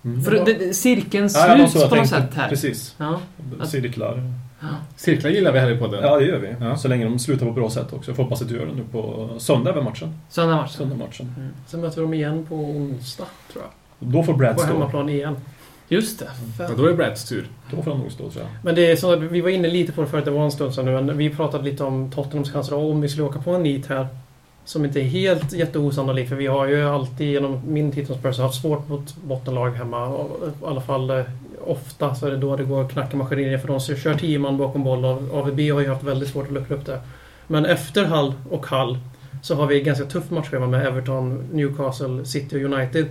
Mm. För det, det, cirkeln Ja, var sluts jag på något sätt här. Precis. Ja. Cirklar. Cirklar gillar vi här i podden. Ja, det gör vi. Ja. Så länge de slutar på bra sätt också. Jag får hoppas att du gör det nu på söndag över matchen. Söndag match. Söndag-matchen. Mm. Sen möter vi dem igen på onsdag, tror jag. Då får Brad På stå. hemmaplan igen. Just det. Ja, då är det Brads tur. Då får han nog stå, tror jag. Men det är så att vi var inne lite på det förut, det var en stund sedan nu, men vi pratade lite om Tottenhams chanser om vi skulle åka på en nit här. Som inte är helt jätteosannolik för vi har ju alltid genom min tid som Spurs haft svårt mot bottenlag hemma. Och eh, I alla fall eh, ofta så är det då det går att knacka maskinerier för de kör 10 man bakom boll och AVB har ju haft väldigt svårt att luckra upp det. Men efter Hall och Hull så har vi ganska tufft matchschema med Everton, Newcastle, City och United.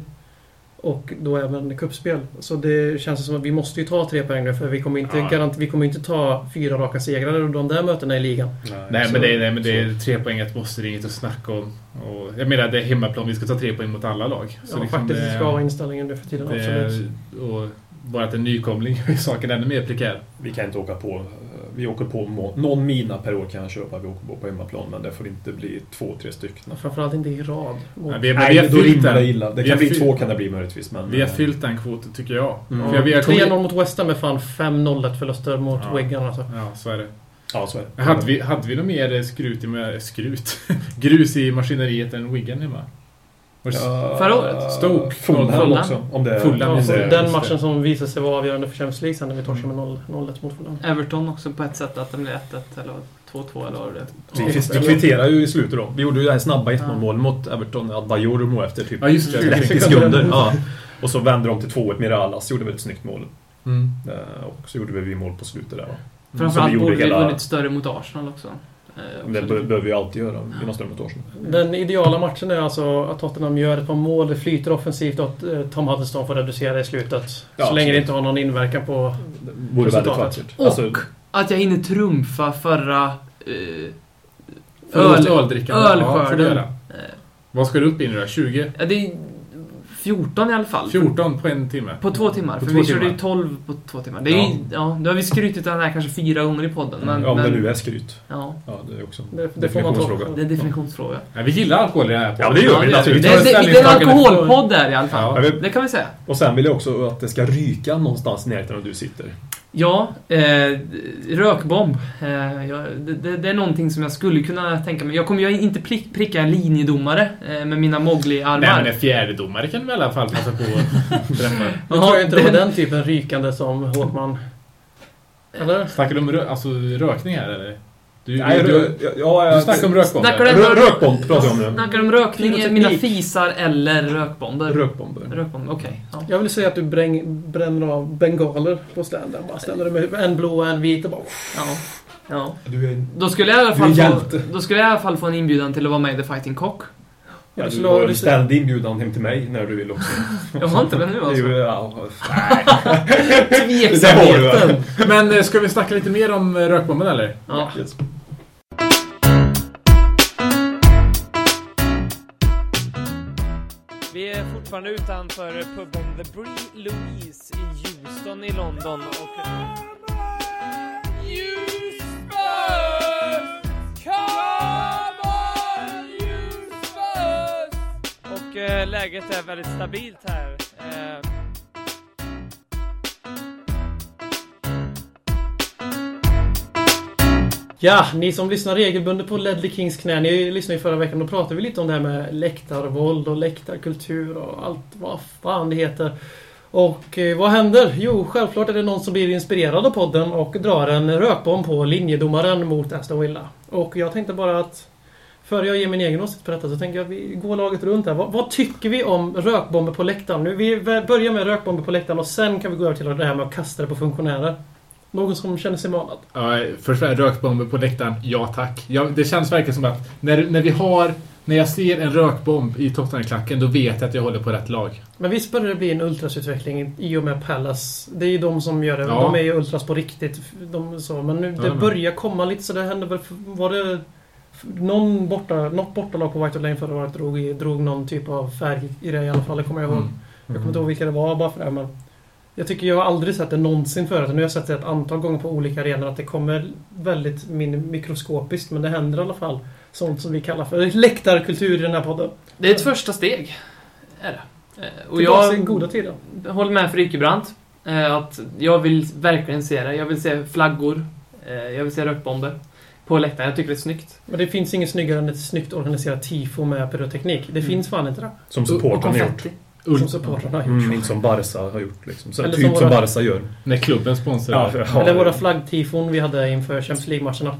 Och då även cupspel. Så det känns som att vi måste ju ta tre poäng nu för vi kommer inte, Ja. garant, vi kommer inte ta fyra raka segrar ur de där mötena i ligan. Nej, så- men det, är- nej, men det så- är tre poänget måste det inget att snacka om. Och, jag menar, det är hemmaplan. Vi ska ta tre poäng mot alla lag. Så ja, liksom faktiskt det, ska vara inställningen nu för tiden. det, Absolut. och bara att en nykomling gör saken ännu mer prekär. Vi kan inte åka på... eh, Vi åker på må- någon mina per år kan jag köpa. Vi åker på på hemmaplan. Men det får inte bli två, tre stycken. Framförallt inte i rad. Men vi, Nej, vi har då fyllt rimmar den. det illa. Det Vi kan bli fyllt- två kan det bli möjligtvis. Men, Vi har eh, fyllt den kvoten tycker jag. Mm. För jag, jag kommer- 3-0 mot West Ham är fan 5-0 förluster mot Ja. Wigan alltså. Ja, så är det. Ja, så är det. Hade vi, hade vi något mer eh, skrut i, med, skrut? grus i maskineriet än Wigan hemma? Och- Ja, Förra året? Stoke. Fulham också. Om det, Fulham, om det, den matchen som visade sig vara avgörande för Champions League sen när vi torskade med 0 0-1 mot Fulham. Everton också på ett sätt att det blev 1-1 eller 2-2 eller vad det. Vi, vi kvitterar ju i slutet då. Vi gjorde ju det här snabba 1-0 mål mot Everton. Adebayor efter typ Ja, just det. 30 sekunder. Ja. Och så vände de till 2-1. Miralas gjorde väl ett snyggt mål. Mm. Eh, Och så gjorde vi mål på slutet där. Som Framförallt borde vi hela- vunnit större mot Arsenal också. Eh, Men Det behöver vi alltid göra. Vi måste mot Arsenal. Den ideala matchen är alltså att Tottenham gör ett par mål, det flyter offensivt och att eh, Tom Huddleston får reducera i slutet. Ja, så länge det inte har någon inverkan på... Väldigt Resultatet. vackert. Och Alltså, att jag hinner trumfa förra... Eh, öl, öldrickande. Ja, får du ölskörden. göra. Eh, Vad ska du upp i nu då? 20? ja, det är 14 i alla fall. 14 på en timme? På två timmar. På för två vi körde ju timmar. 12 på två timmar. Det är Ja. ju, ja, nu har vi skrytit den här kanske fyra gånger i podden. Men, ja, om det men, nu är skryt. Ja, Ja, det är också en Det, det definitionsfråga. det är en definitionsfråga. Ja, vi gillar alkohol i den här Ja, men det gör vi det, naturligtvis. det, det, det är en alkoholpodd där i alla fall. Ja. Det kan vi säga. Och sen vill jag också att det ska ryka någonstans i närheten av du sitter. Ja, eh, rökbomb. Eh, jag, det, det, är någonting som jag skulle kunna tänka mig. Jag kommer ju inte prick, pricka en linjedomare eh, med mina Nej, Mowgli-armar. men en fjärdedomare kan vi i alla fall passa på att träffa. Nu tror jag inte det var den- den typen rykande som Håkman... Eller? Snackar du om rö alltså, rökning här eller? Du, Nej, du, du, ja, ja, du snackar om rökbomber? Snackar Rö- Rökbomb pratar jag om nu. Snackar om rökning, mina fisar eller rökbomber? Rökbomber. Rökbomber, okej. ja. Jag vill säga att du bräng, bränner av bengaler på standen. Bara ställer dig med en blå och en vit och bara... Ja. ja. Du är, Då skulle jag i alla fall få, då skulle jag i alla fall få en inbjudan till att vara med i The Fighting Cock. Ja, du har ha- en du- ständig inbjudan hem till mig när du vill också. Jag har inte det nu alltså. Jo, ja, Tveksamheten. Men eh, ska vi snacka lite mer om eh, rökbomben eller? Ja. yes. Vi är fortfarande utanför puben The Bree Louise i Houston i London och... Och eh, läget är väldigt stabilt här. Eh, Ja, ni som lyssnar regelbundet på Ledley Kings knä, ni lyssnade ju förra veckan, då pratade vi lite om det här med läktarvåld och läktarkultur och allt vad fan det heter. Och eh, vad händer? Jo, självklart är det någon som blir inspirerad av podden och drar en rökbomb på linjedomaren mot Aston Villa. Och jag tänkte bara att Före jag ger min egen åsikt på detta så tänker jag att vi går laget runt här. Vad, vad tycker vi om rökbomber på läktaren? Nu, vi börjar med rökbomber på läktaren och sen kan vi gå över till det här med att kasta det på funktionärer. Någon som känner sig manad? Ja, först rökbomber på läktaren. Ja tack. Ja, det känns verkligen som att när, när vi har... När jag ser en rökbomb i Tottenham-klacken då vet jag att jag håller på rätt lag. Men visst börjar det bli en ultrasutveckling i och med Palace. Det är ju de som gör det. Ja. De är ju ultras på riktigt. De, så. Men nu, det Ja, men- börjar komma lite så det hände väl... Var det... Någon borta, något bortalag på White Hart Lane förra året drog, drog någon typ av färg i det i alla fall. Det kommer jag ihåg. Mm. Jag kommer inte ihåg vilka det var bara för det. Men jag tycker jag har aldrig sett det någonsin förut. Nu har jag sett det ett antal gånger på olika arenor att det kommer väldigt min mikroskopiskt. Men det händer i alla fall. Sånt som vi kallar för läktarkultur i den här podden. Det är ett första steg. Är det. Eh, Och i jag goda tider. håller med Frykebrandt. eh, Att jag vill verkligen se det. Jag vill se flaggor. eh, Jag vill se rökbomber. På läktaren. Jag tycker det är snyggt. Men det finns inget snyggare än ett snyggt organiserat tifo med pyroteknik. Det finns fan inte det. Som supportrarna har gjort. konfetti. Som Ulf, supportrarna har gjort. Mm, inte som Barca har gjort. Liksom. Så, Eller typ som som våra- Barca gör. när klubben sponsrar. Ja, det. för- Eller våra flaggtifon vi hade inför Champions League-matcherna.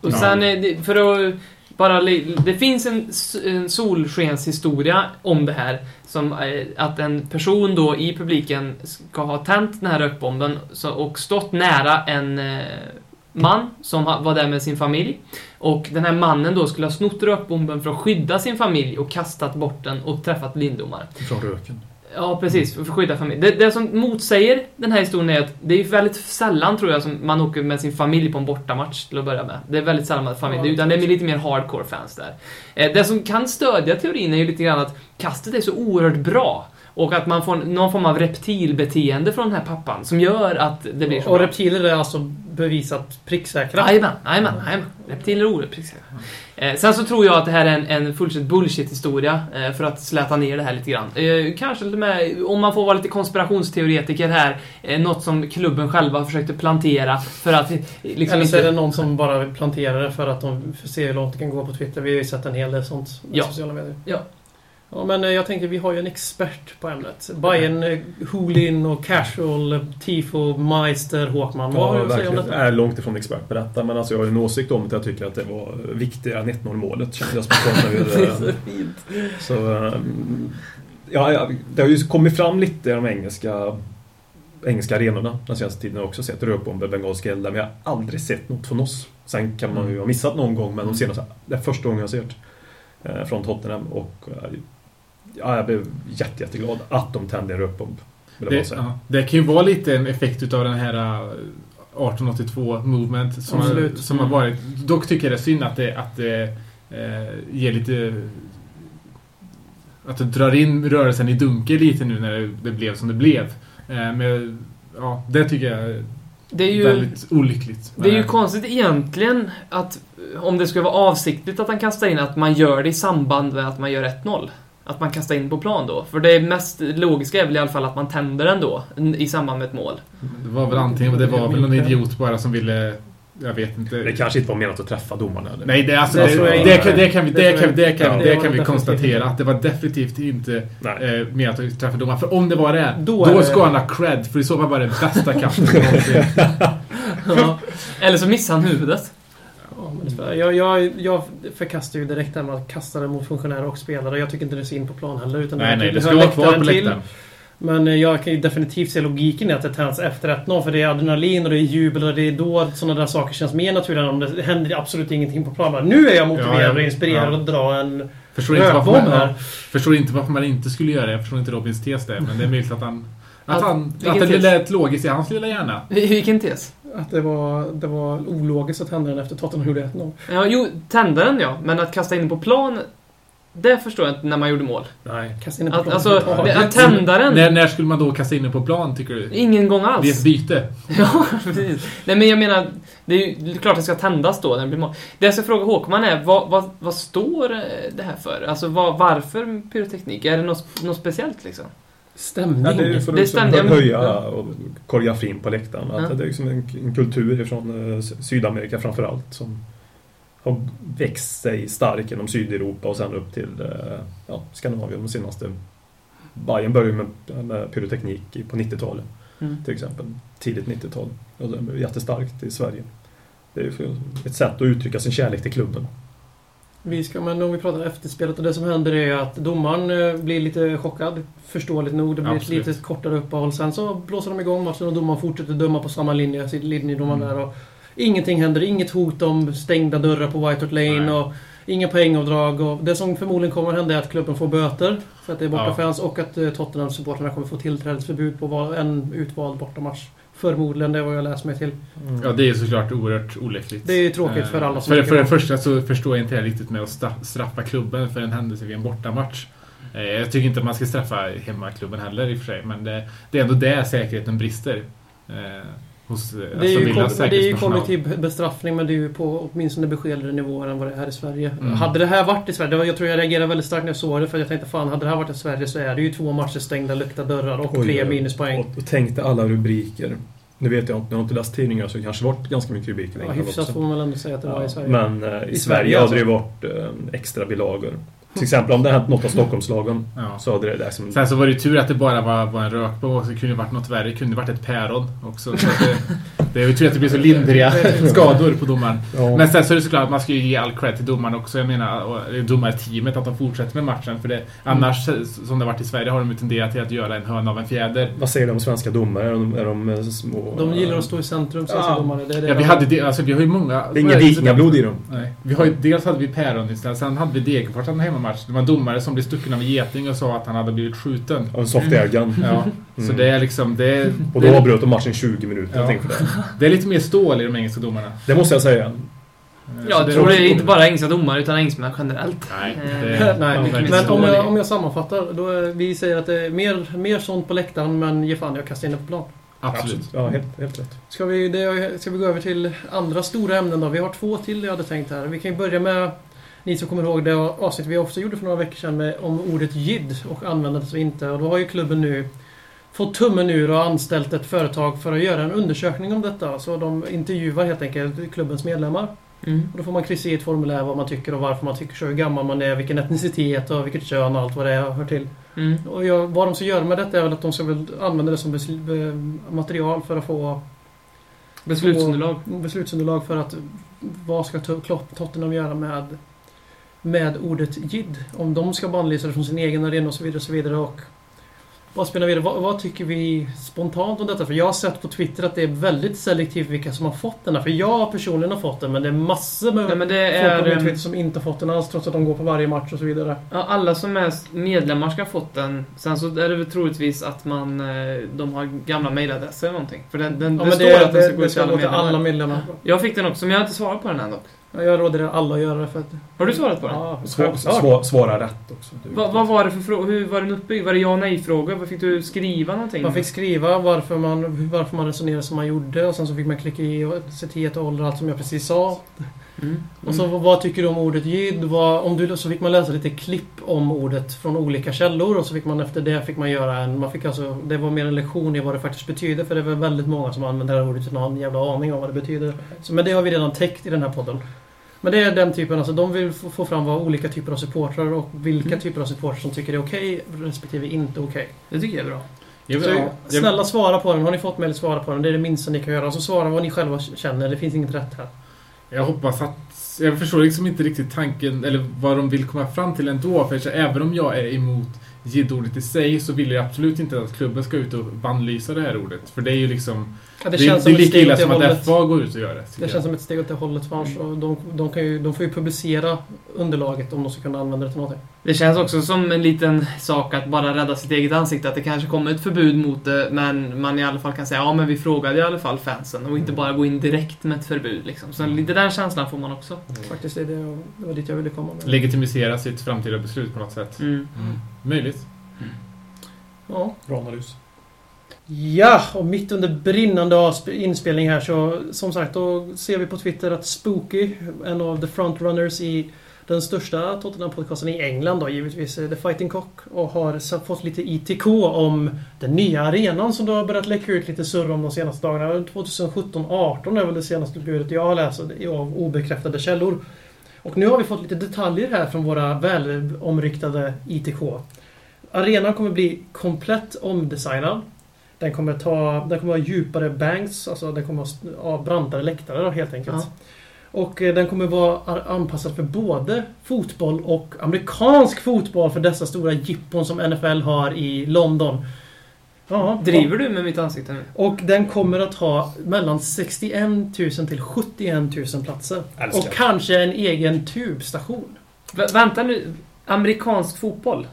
Och Ja. sen, eh, för att bara, det finns en, en solskenshistoria om det här. Som eh, att en person då i publiken ska ha tänt den här rökbomben och stått nära en eh, man som var där med sin familj. Och den här mannen då skulle ha snott rökbomben för att skydda sin familj och kastat bort den och träffat lindomar. Från röken. Ja, precis. För att skydda familjen. Det, det som motsäger den här historien är att det är väldigt sällan, tror jag, som man åker med sin familj på en bortamatch till att börja med. Det är väldigt sällan med familj, utan det är lite mer hardcore fans där. Eh, Det som kan stödja teorin är ju lite grann att kastet är så oerhört bra. Och att man får någon form av reptilbeteende från den här pappan som gör att det blir så Och bra. reptiler är alltså bevisat pricksäkra. Jajamän, jajamän, jajamän. Reptiler är oerhört pricksäkra. Eh, sen så tror jag att det här är en, en fullständigt bullshit-historia eh, för att släta ner det här lite grann. Eh, kanske lite med, om man får vara lite konspirationsteoretiker här, eh, något som klubben själva försökte plantera för att liksom Eller så är det någon som bara vill plantera det för att de får se hur långt det kan gå på Twitter. Vi har ju sett en hel del sånt med Ja. sociala medier. Ja. Ja, men eh, jag tänker vi har ju en expert på ämnet. Bayern, eh, Hulin och Casual, eh, Tifo, Meister, Håkman. Vad har Ja, du att säga om detta? Jag är långt ifrån expert på detta, men alltså jag har en åsikt om att jag tycker att det var viktigare än 1-0 målet, kände jag spontant när vi... eh, Så... ehm, Ja, ja, det har ju kommit fram lite i de engelska, engelska arenorna den senaste tiden. Jag har också sett rökbomber, bengalska eldar, men jag har aldrig sett något från oss. Sen kan man ju ha missat någon gång, men de senaste, det är första gången jag har sett eh, från Tottenham. Och eh, ja, jag blev jätte, jätteglad att de tände en rökbomb. Det, ja, det kan ju vara lite en effekt utav den här eh, 1882 movement som, har, som har varit. Dock tycker jag det är synd att det, att det eh, ger lite... Att det drar in rörelsen i dunkel lite nu när det, det blev som det blev. Eh, men ja, det tycker jag Det är ju... väldigt olyckligt. Det är ju Eh, konstigt egentligen att om det skulle vara avsiktligt att han kastar in, att man gör det i samband med att man gör 1-0. Att man kastar in på plan då. För det mest logiska är väl i alla fall att man tänder den då, i samband med ett mål. Det var väl antingen, det var väl någon idiot bara som ville... Jag vet inte. Det kanske inte var menat att träffa domarna. Eller? Nej, det, alltså, Det det, det, kan, det kan vi, Det kan, det det vi konstatera att det var definitivt inte eh, med att träffa domaren. För om det var det, Då då, ska han ha cred. För i så fall var det bästa kastet. Ja. Eller så missar han huvudet. Tyvärr. jag, jag, jag förkastar ju direkt det här med att kasta det mot funktionärer och spelare. Jag tycker inte det är så in på plan heller. Utan Nej, nej, hör det ska vara kvar på läktaren. Men eh, jag kan ju definitivt se logiken i att det tänds efter 1-0. För det är adrenalin och det är jubel och det är då sådana där saker känns mer naturliga än om det händer absolut ingenting på planen. Nu är jag motiverad Ja, ja. och inspirerad Ja. att dra en Förstår inte, varför man, här. ja, förstår inte varför man inte skulle göra det. Jag förstår inte Robins tes där. Men det är möjligt att han... Att, Att- han, vilken att det lät logiskt i hans lilla hjärna. Vilken tes? Att det var, det var ologiskt att hända den efter Tottenham gjorde 1-0. Ja, jo, tändaren ja. Men att kasta in på plan, det förstår jag inte när man gjorde mål. Nej. Kasta in den på Att, plan. alltså, att tändaren, När, när skulle man då kasta in den på plan, tycker du? ingen gång Vid ett alls. byte? Ja, precis. Nej, men jag menar, det är ju klart det ska tändas då när det blir mål. Det jag ska fråga Håkman är, vad, vad, vad står det här för? Alltså, vad, varför pyroteknik? Är det något, något speciellt liksom? Stämning. Ja, det är för Det att stämde, liksom höja och koreografin på läktaren. Att Ja. Det är liksom en, en kultur från eh, Sydamerika framförallt som har växt sig stark genom Sydeuropa och sen upp till eh, ja, Skandinavien de senaste... Bayern började med, med pyroteknik i- på 90-talet Mm. till exempel. Tidigt 90-tal. Och det är jättestarkt i Sverige. Det är ett sätt att uttrycka sin kärlek till klubben. Vi ska, men om vi pratar efterspelet och det som händer är att domaren eh, blir lite chockad. Förståeligt nog. Det blir Absolut. ett lite kortare uppehåll. Sen så blåser de igång matchen och domaren fortsätter döma på samma linje. Linjedomaren Mm. där. Och ingenting händer. Inget hot om stängda dörrar på White Hart Lane. Nej. Och inga poängavdrag. Och det som förmodligen kommer hända är att klubben får böter. För att det är bortafans. Och att eh, Tottenham-supportrarna kommer få tillträdesförbud på en utvald bortamatch. Förmodligen, det är vad jag läst mig till. Ja, det är såklart oerhört olyckligt. Det är tråkigt för Eh, alla som För, för det första så förstår jag inte riktigt med att stra- straffa klubben för en händelse vid en bortamatch. Eh, Jag tycker inte att man ska straffa hemmaklubben heller i och för sig, men det, det är ändå där säkerheten brister. Hos eh, Det är, Aston ju, koll- det är ju kollektiv bestraffning men det är ju på åtminstone beskedligare nivåer än vad det är här i Sverige. Mm. Hade det här varit i Sverige, det var- jag tror jag reagerade väldigt starkt när jag såg det för jag tänkte fan hade det här varit i Sverige så är det ju två matcher stängda, lukta dörrar och Oj, tre minuspoäng. Och, och tänk dig alla rubriker. Nu vet jag inte, jag har inte läst tidningar så det kanske varit ganska mycket rubriker. Ja, hyfsat också. får man väl ändå säga att det var i Sverige. Men eh, i, I Sverige, Sverige hade det alltså. varit eh, extra bilagor. Till exempel om det hade hänt något av Stockholmslagen Ja. så hade det där som... Sen så var det ju tur att det bara var, var en rökbomb och så kunde det varit något värre. Det kunde varit ett päron också. Så det, Det är ju tur att det blir så lindriga skador på domaren. Ja. Men sen så är det såklart att man ska ju ge all cred till domaren också. Jag menar, och domarteamet att de fortsätter med matchen. För det, annars, som det har varit i Sverige, har de ju tenderat till att göra en höna av en fjäder. Vad säger du om svenska domare? Är de, är de eh, små? De gillar att stå i centrum, säger Ja. domare. Det är det Ja, vi, de- hade, det- alltså, vi har ju många... Det är inga vikingablod i dem. Nej. Vi har ju, dels hade vi Päron istället, sen hade vi Degerfors hade hemmamatch. Det var en domare som blev stucken av en geting och sa att han hade blivit skjuten. Och en soft airgun. Ja, så Mm. det är liksom... Det är, Och då avbröt de matchen 20 minuter. Ja. Jag tänkte på det. det är lite mer stål i de engelska domarna. Det måste jag säga. Ja, jag tror det är inte bara engelska domare, utan engelsmän generellt. Nej, Eh, det, Nej, mycket verkligen. men om jag, om jag sammanfattar. Då är, vi säger att det är mer, mer sånt på läktaren, men ge fan i att kasta in det på plan. Absolut. Ja, helt, helt rätt. Ska vi, det, ska vi gå över till andra stora ämnen då? Vi har två till jag hade tänkt här. Vi kan ju börja med ni som kommer ihåg det avsnitt vi också gjorde för några veckor sedan med, om ordet jid och användandet och inte. Och då har ju klubben nu fått tummen ur och anställt ett företag för att göra en undersökning om detta. Så de intervjuar helt enkelt klubbens medlemmar. Mm. Och då får man kryssa i ett formulär vad man tycker och varför man tycker så, hur gammal man är, vilken etnicitet och vilket kön och allt vad det är hör till. Mm. Och jag, vad de ska göra med detta är väl att de ska väl använda det som material för att få Beslutsunderlag. få beslutsunderlag för att vad ska Tottenham göra med, med ordet jid? Om de ska bannlysa det från sin egen arena och så vidare. Och så vidare och vad spelar vidare? Vad, vad tycker vi spontant om detta? För jag har sett på Twitter att det är väldigt selektivt vilka som har fått den här. För jag personligen har fått den men det är massor med Nej, men det folk på är... ehm, Twitter som inte har fått den alls trots att de går på varje match och så vidare. Ja, alla som är medlemmar ska ha fått den. Sen så är det väl troligtvis att man, eh, de har gamla mailadresser eller någonting. För den, den, Ja, det men står det, att den ska det, gå det till alla gå till medlemmar. alla medlemmar. Jag fick den också, men jag har inte svarat på den än dock. Jag råder alla att göra det för att... Har du svarat på den? Ja, Svå, svå, svåra rätt också. Du- Va, vad var det för fråga? Hur var den uppbyggd? Var det ja och nej-frågor? Vad fick du skriva någonting? Man fick skriva varför man, varför man resonerade som man gjorde och sen så fick man klicka i och ålder, allt som jag precis sa. Mm. Och så vad tycker du om ordet jid? Vad, om du, så fick man läsa lite klipp om ordet från olika källor och så fick man efter det fick man göra en... Man fick alltså, det var mer en lektion i vad det faktiskt betyder för det var väldigt många som använder det här ordet utan att ha en jävla aning om vad det betyder. Så, men det har vi redan täckt i den här podden. Men det är den typen, alltså de vill få fram vad olika typer av supportrar och vilka Mm. typer av supportrar som tycker det är okej respektive inte okej. Det tycker jag är bra. Jag Så, jag, snälla svara på den. Har ni fått mejl, svara på den. Det är det minsta ni kan göra. Så svara vad ni själva känner. Det finns inget rätt här. jag hoppas att... Jag förstår liksom inte riktigt tanken, eller vad de vill komma fram till ändå. För så även om jag är emot jid-ordet i sig så vill jag absolut inte att klubben ska ut och bannlysa det här ordet. För det är ju liksom... Ja, Det, det, det, känns är som ett lika steg illa det som att hållet. FA går ut och gör det. Det jag. känns som ett steg åt det hållet för annars. och De, de, kan ju, de får ju publicera underlaget om de ska kunna använda det till någonting. Det känns också som en liten sak att bara rädda sitt eget ansikte. Att det kanske kommer ett förbud mot det, men man i alla fall kan säga ja men vi frågade i alla fall fansen och inte bara gå in direkt med ett förbud. Liksom. Så lite den känslan får man också. Faktiskt, det, är det, det var dit jag ville komma med. Legitimisera sitt framtida beslut på något sätt. Mm. Mm. Möjligt. Ja. Bra analys ja, och mitt under brinnande inspelning här så som sagt då ser vi på Twitter att Spooky, en av the frontrunners i den största Tottenham-podcasten i England då givetvis, eh, The Fighting Cock och har fått lite ITK om den nya arenan som det har börjat läcka ut lite surr om de senaste dagarna. 2017-18 är väl det senaste budet jag har läst av obekräftade källor. Och nu har vi fått lite detaljer här från våra välomryktade ITK. Arenan kommer bli komplett omdesignad. Den kommer, ta, den kommer ha djupare banks, alltså den kommer ha brantare läktare då, helt enkelt. Ja. Och eh, den kommer vara ar- anpassad för både fotboll och amerikansk fotboll för dessa stora jippon som NFL har i London. Ja, Driver du med mitt ansikte nu? och den kommer att ha mellan 61 000 till 71 000 platser. Älskar. Och kanske en egen tubstation. Vä- vänta nu. Amerikansk fotboll?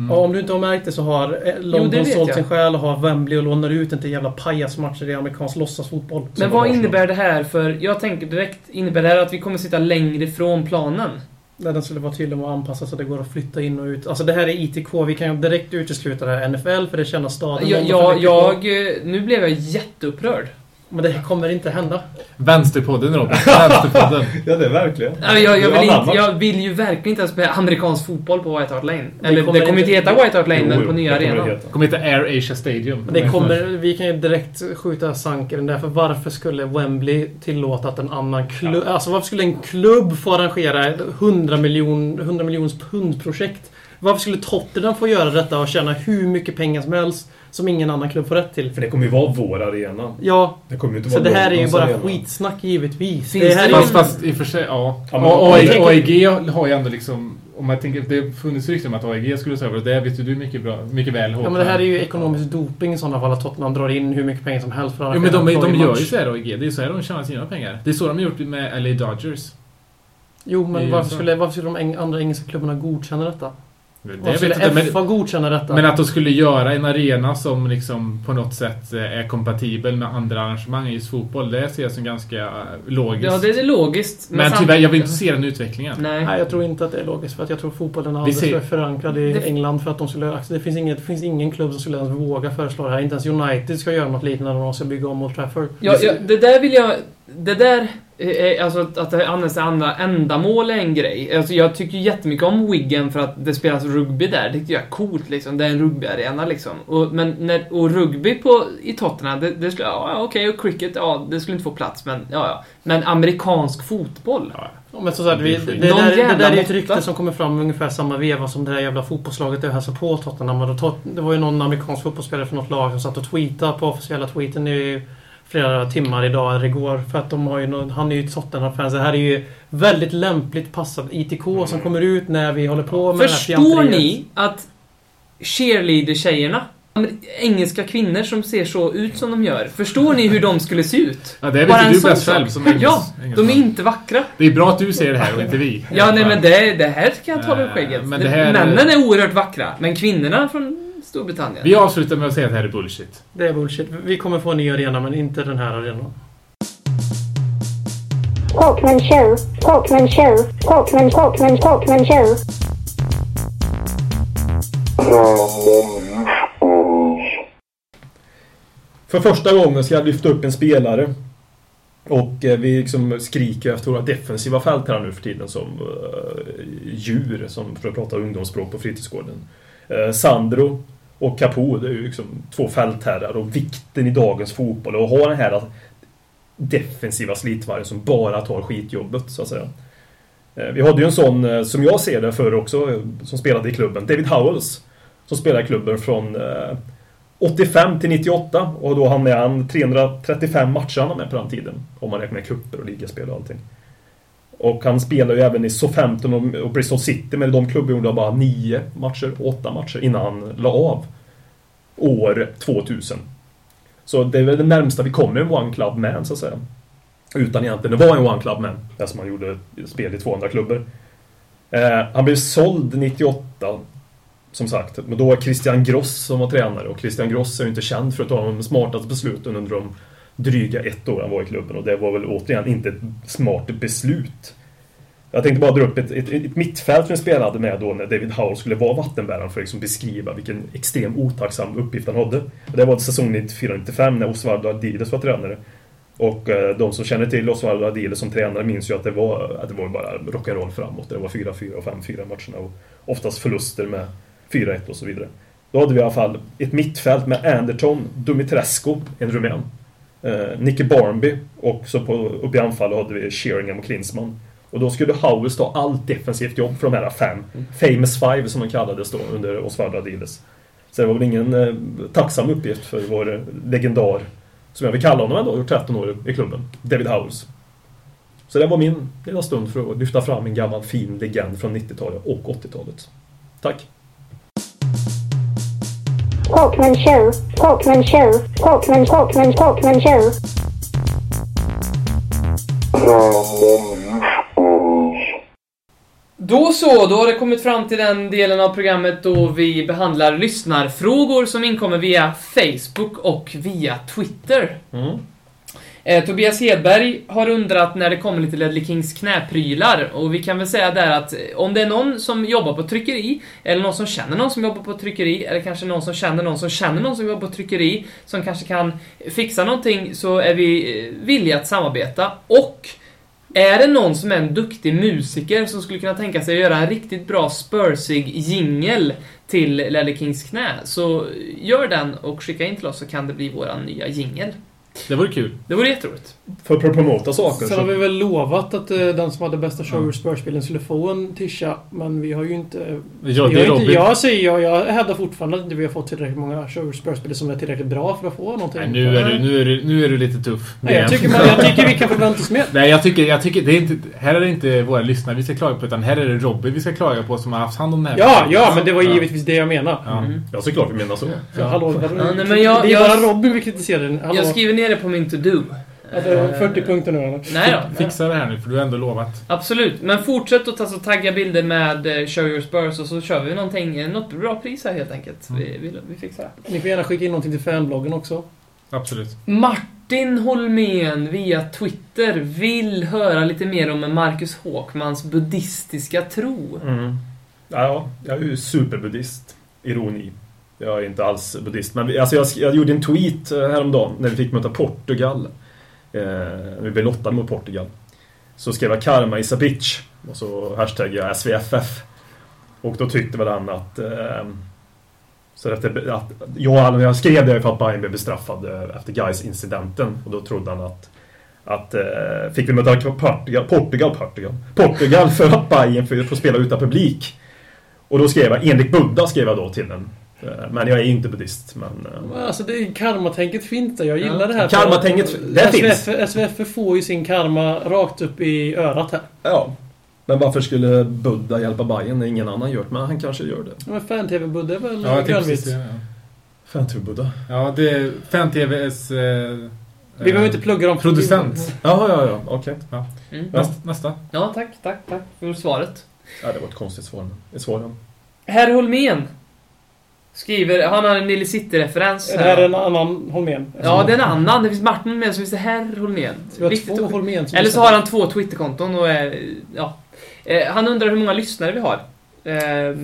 Mm. Och om du inte har märkt det så har eh, London vet sålt jag. sin själ och har Wembley och lånar ut den till jävla pajasmatcher i amerikansk låtsasfotboll. Men vad innebär det här för... Jag tänker direkt, innebär det här att vi kommer sitta längre från planen? Där den skulle vara tydlig med att anpassa så att det går att flytta in och ut. Alltså det här är ITK. Vi kan ju direkt utesluta det här NFL för det känner staden. Jag, London jag, eh, nu blev jag jätteupprörd. Men det kommer inte hända. Vänsterpodden Robin. Vänsterpodden. Ja, det är verkligen. Ja, Jag, jag, vill inte, jag vill ju verkligen inte ens spela amerikansk fotboll på White Hart Lane. Eller kommer det kommer inte heta White Hart Lane, Jo, men jo, på nya det kommer det arenan. heta. kommer heta Air Asia Stadium. Det kommer, vi kan ju direkt skjuta sanken där. För varför skulle Wembley tillåta att en annan klubb... Alltså varför skulle en klubb få arrangera ett 100, miljon, 100 miljons pund-projekt Varför skulle Tottenham få göra detta och tjäna hur mycket pengar som helst som ingen annan klubb får rätt till? För det kommer ju vara vår arena. Ja, Det kommer ju inte så vara det här är ju bara arena. skitsnack givetvis. Finns det här det är ju... Fast, fast i och för sig, ja. Ja, men jag AEG har ju ändå liksom... Om man tänker, det har funnits rykten om att AEG skulle över och det vet ju du mycket, bra, mycket väl Ja Håkan. men det här är ju ekonomisk doping i sådana fall att Tottenham drar in hur mycket pengar som helst för att Jo men de, de en gör ju så här AEG. Det är ju så här de tjänar sina pengar. Det är så de har gjort med LA Dodgers. Jo Det men varför skulle, varför skulle de andra engelska klubbarna godkänna detta? Det vet skulle men, FA godkänna detta? men att de skulle göra en arena som liksom på något sätt eh, är kompatibel med andra arrangemang i just fotboll, det ser jag som ganska eh, logiskt. Ja, det är logiskt. men samt- tyvärr, jag vill inte se den utvecklingen. Nej. Nej, jag tror inte att det är logiskt för att jag tror fotbollen är alldeles ser- för förankrad i Det- England för att de skulle... Alltså, det, finns inget, det finns ingen klubb som skulle ens våga föreslå det här. Inte ens United ska göra något liknande när de ska bygga om Old Trafford. Ja, ja, det där vill jag... Det där... är- Alltså att det används till andra ändamål är en grej. Alltså jag tycker jättemycket om Wiggen för att det spelas rugby där. Det tycker jag är coolt liksom. Det är en rugbyarena liksom. Och, men när, och rugby på, i Tottenham, det, det skulle... Ja, okej. Och cricket, ja, det skulle inte få plats, men ja, ja. Men amerikansk fotboll? Ja. Ja, men som sagt, vi, Det är det, det, där, det där är ju ett rykte som kommer fram ungefär samma veva som det där jävla fotbollslaget jag hälsade på Tottenham. Och det var ju någon amerikansk fotbollsspelare från något lag som satt och tweetade på officiella tweeten i flera timmar idag eller igår. För att de har ju någon, han är ju ett Tottenham-fan. Så det här är ju väldigt lämpligt passat ITK som kommer ut när vi håller på med det här Förstår fjanteriet. ni att cheerleader-tjejerna, engelska kvinnor som ser så ut som de gör, förstår ni hur de skulle se ut? Ja, det Bara vet du bäst själv som engels, Ja, de är inte vackra. Det är bra att du säger det här och inte vi. Ja, nej men det, det här kan jag ta Eh, ur skägget. men det här- Männen är oerhört vackra, men kvinnorna från Storbritannien. Vi avslutar med att säga att det här är bullshit. Det är bullshit. Vi kommer få en ny arena men inte den här arenan. Talkman show, Talkman show, Talkman, Talkman, Talkman show. För första gången ska jag lyfta upp en spelare. Och eh, vi liksom skriker efter våra defensiva fält här nu för tiden som eh, djur, som för att prata ungdomsspråk på fritidsgården. Eh, Sandro och Capo, det är ju liksom två fältherrar och vikten i dagens fotboll och att ha den här defensiva slitvargen som bara tar skitjobbet, så att säga. Eh, vi hade ju en sån, eh, som jag ser det förr också, eh, som spelade i klubben, David Howells. Som spelade i klubben från eh, 85 till 98 och då hann med han 335 matcher han med på den tiden. Om man räknar med kupper och ligaspel och allting. Och han spelade ju även i Southampton och- och Bristol City, men de klubbarna gjorde bara nio matcher, åtta matcher innan han la av. År 2000. Så det är väl det närmsta vi kommer en One Club Man, så att säga. Utan egentligen att vara en One Club Man, alltså eftersom han gjorde spel i 200 klubbor. Eh, han blev såld 98 som sagt, men då var Christian Gross som var tränare och Christian Gross är ju inte känd för att ta de smartaste besluten under de dryga ett år han var i klubben och det var väl återigen inte ett smart beslut. Jag tänkte bara dra upp ett, ett, ett mittfält som vi spelade med då när David Howell skulle vara vattenbäraren för att liksom beskriva vilken extrem otacksam uppgift han hade. Och det var säsongen 94-95 när Osvaldo Adiles var tränare. Och eh, de som känner till Osvaldo Adiles som tränare minns ju att det var, att det var bara rock'n'roll framåt. Det var 4-4 och 5-4 matcherna och oftast förluster med 4-1 och så vidare. Då hade vi i alla fall ett mittfält med Anderton, Dumitrescu, en rumän, eh, Nicky Barnby och så på, uppe i anfall hade vi Sheringham och Klinsmann. Och då skulle Howells ta allt defensivt jobb för de här fem. Famous Five som de kallades då under Osvaldo Adiles. Så det var väl ingen eh, tacksam uppgift för vår eh, legendar, som jag vill kalla honom ändå, gjort 13 år i klubben, David Howells. Så det var min lilla stund för att lyfta fram en gammal fin legend från 90-talet och 80-talet. Tack! Talkman show, Talkman show, Talkman, Talkman, Talkman show. Då så, då har det kommit fram till den delen av programmet då vi behandlar lyssnarfrågor som inkommer via Facebook och via Twitter. Mm. Eh, Tobias Hedberg har undrat när det kommer lite Ledley Kings knäprylar och vi kan väl säga där att eh, om det är någon som jobbar på tryckeri, eller någon som känner någon som jobbar på tryckeri, eller kanske någon som känner någon som känner någon som jobbar på tryckeri, som kanske kan fixa någonting, så är vi eh, villiga att samarbeta. Och är det någon som är en duktig musiker som skulle kunna tänka sig att göra en riktigt bra spursig jingel till Ledley Kings knä, så eh, gör den och skicka in till oss så kan det bli våran nya jingel. Det vore kul. Det vore jätteroligt. För att promota saker. Sen har vi väl lovat att eh, den som hade bästa Show Your Spurs-spelen skulle få en tisha. Men vi har ju inte... Ja, det är inte jag säger jag, jag hävdar fortfarande att inte vi har fått tillräckligt många Show Your Spurs-spel som är tillräckligt bra för att få någonting. Nej, nu, är du, nu, är du, nu är du lite tuff. Nej, jag, tycker man, jag tycker vi kan förvänta oss mer. Nej, jag tycker, jag tycker det är inte, här är det inte våra lyssnare vi ska klaga på, utan här är det Robin vi ska klaga på som har haft hand om det här. Ja, ja, men det var Ja. givetvis det jag menade. Ja. ja, såklart vi menar så. Ja, hallå, Ja, nej, men jag- det är jag- bara Robin vi kritiserar. Hallå. Jag skriver ner det på min to-do. Ja, det är 40 punkter nu eller? Nej då. Fixa det här nu, för du har ändå lovat. Absolut, men fortsätt att alltså, tagga bilder med eh, Show Your Spurs och så kör vi någonting, eh, något bra pris här helt enkelt. Vi, vi, vi fixar det. Ni får gärna skicka in någonting till fanbloggen också. Absolut. Martin Holmén via Twitter vill höra lite mer om Marcus Håkmans buddhistiska tro. Mm. Ja, jag är ju superbuddhist. Ironi. Jag är inte alls buddhist. Men vi- alltså jag, jag gjorde en tweet eh, häromdagen när vi fick möta Portugal. Eh, vi blev lottade mot Portugal. Så skrev jag karma is a bitch. Och så hashtag jag SVFF. Och då tyckte väl han att... Eh, så efter, att jag, jag skrev det för att Bayern blev bestraffad eh, efter guys incidenten Och då trodde han att... Att eh, fick vi möta Portugal, Portugal, Portugal, Portugal för att Bayern får spela utan publik. Och då skrev jag, enligt Buddha skrev jag då till den. Eh, Men jag är inte buddhist. Men, eh, Alltså det är karmatänket finns där. Jag gillar Ja. det här. Karmatänket, det SVF, SVF får ju sin karma rakt upp i örat här. ja. Men varför skulle Buddha hjälpa Bayern när ingen annan gör det? Men han kanske gör det. Ja, Men fan-tv-Budde är väl Ja, grönvitt? Ja. Fan tror Buddha. Ja, det är Fan-TVs... Eh, Vi behöver inte plugga dem. Producent. Jaha, ja, ja, okej. Mm. Näst, nästa. Ja, tack, tack, tack för svaret. Ja, det var ett konstigt svar. men Ett svar. ja. Herr Holmén skriver, han har en Nile City-referens Är det här en annan Holmén? Ja, det är en annan. Det finns Martin Holmén, så finns det Herr Holmén. Vi har Viktigt två att- Holmén som Eller så har han två Twitterkonton och är... Ja. Eh, han undrar hur många lyssnare vi har. Eh,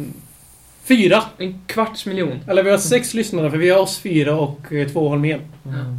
Fyra! en kvarts miljon. Eller vi har sex lyssnare, för vi har oss fyra och eh, två Holmén.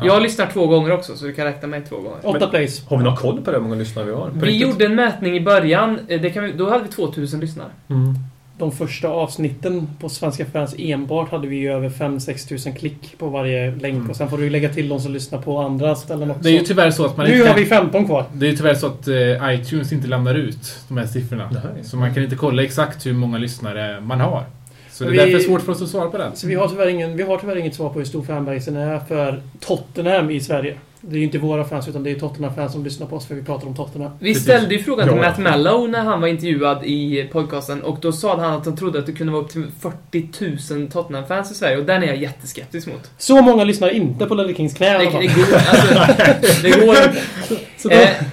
Jag lyssnar två gånger också, så du kan räkna mig två gånger. Åtta plays. Har vi någon koll på hur många lyssnare vi har? På Vi riktigt? gjorde en mätning i början, eh, det kan vi, då hade vi 2000 lyssnare. Mm. De första avsnitten på Svenska fans enbart hade vi ju över 5-6 tusen klick på varje länk. Och sen får du lägga till de som lyssnar på andra ställen också. Det är ju tyvärr så att man nu inte har vi 15 kvar. Det är ju tyvärr så att eh, iTunes inte lämnar ut de här siffrorna. Nej. Så man kan inte kolla exakt hur många lyssnare man har. Så det är Vi- därför svårt för oss att svara på den. Så vi har, tyvärr ingen, vi har tyvärr inget svar på hur stor fanbasen är för Tottenham i Sverige. Det är ju inte våra fans, utan det är Tottenham-fans som lyssnar på oss för vi pratar om Tottenham. Vi ställde ju frågan till. Matt Mellow när han var intervjuad i podcasten och då sa han att han trodde att det kunde vara upp till 40 000 Tottenham-fans i Sverige och den är jag jätteskeptisk mot. Så många lyssnar inte på Ledley Kings knä Det, det går, alltså, det går inte.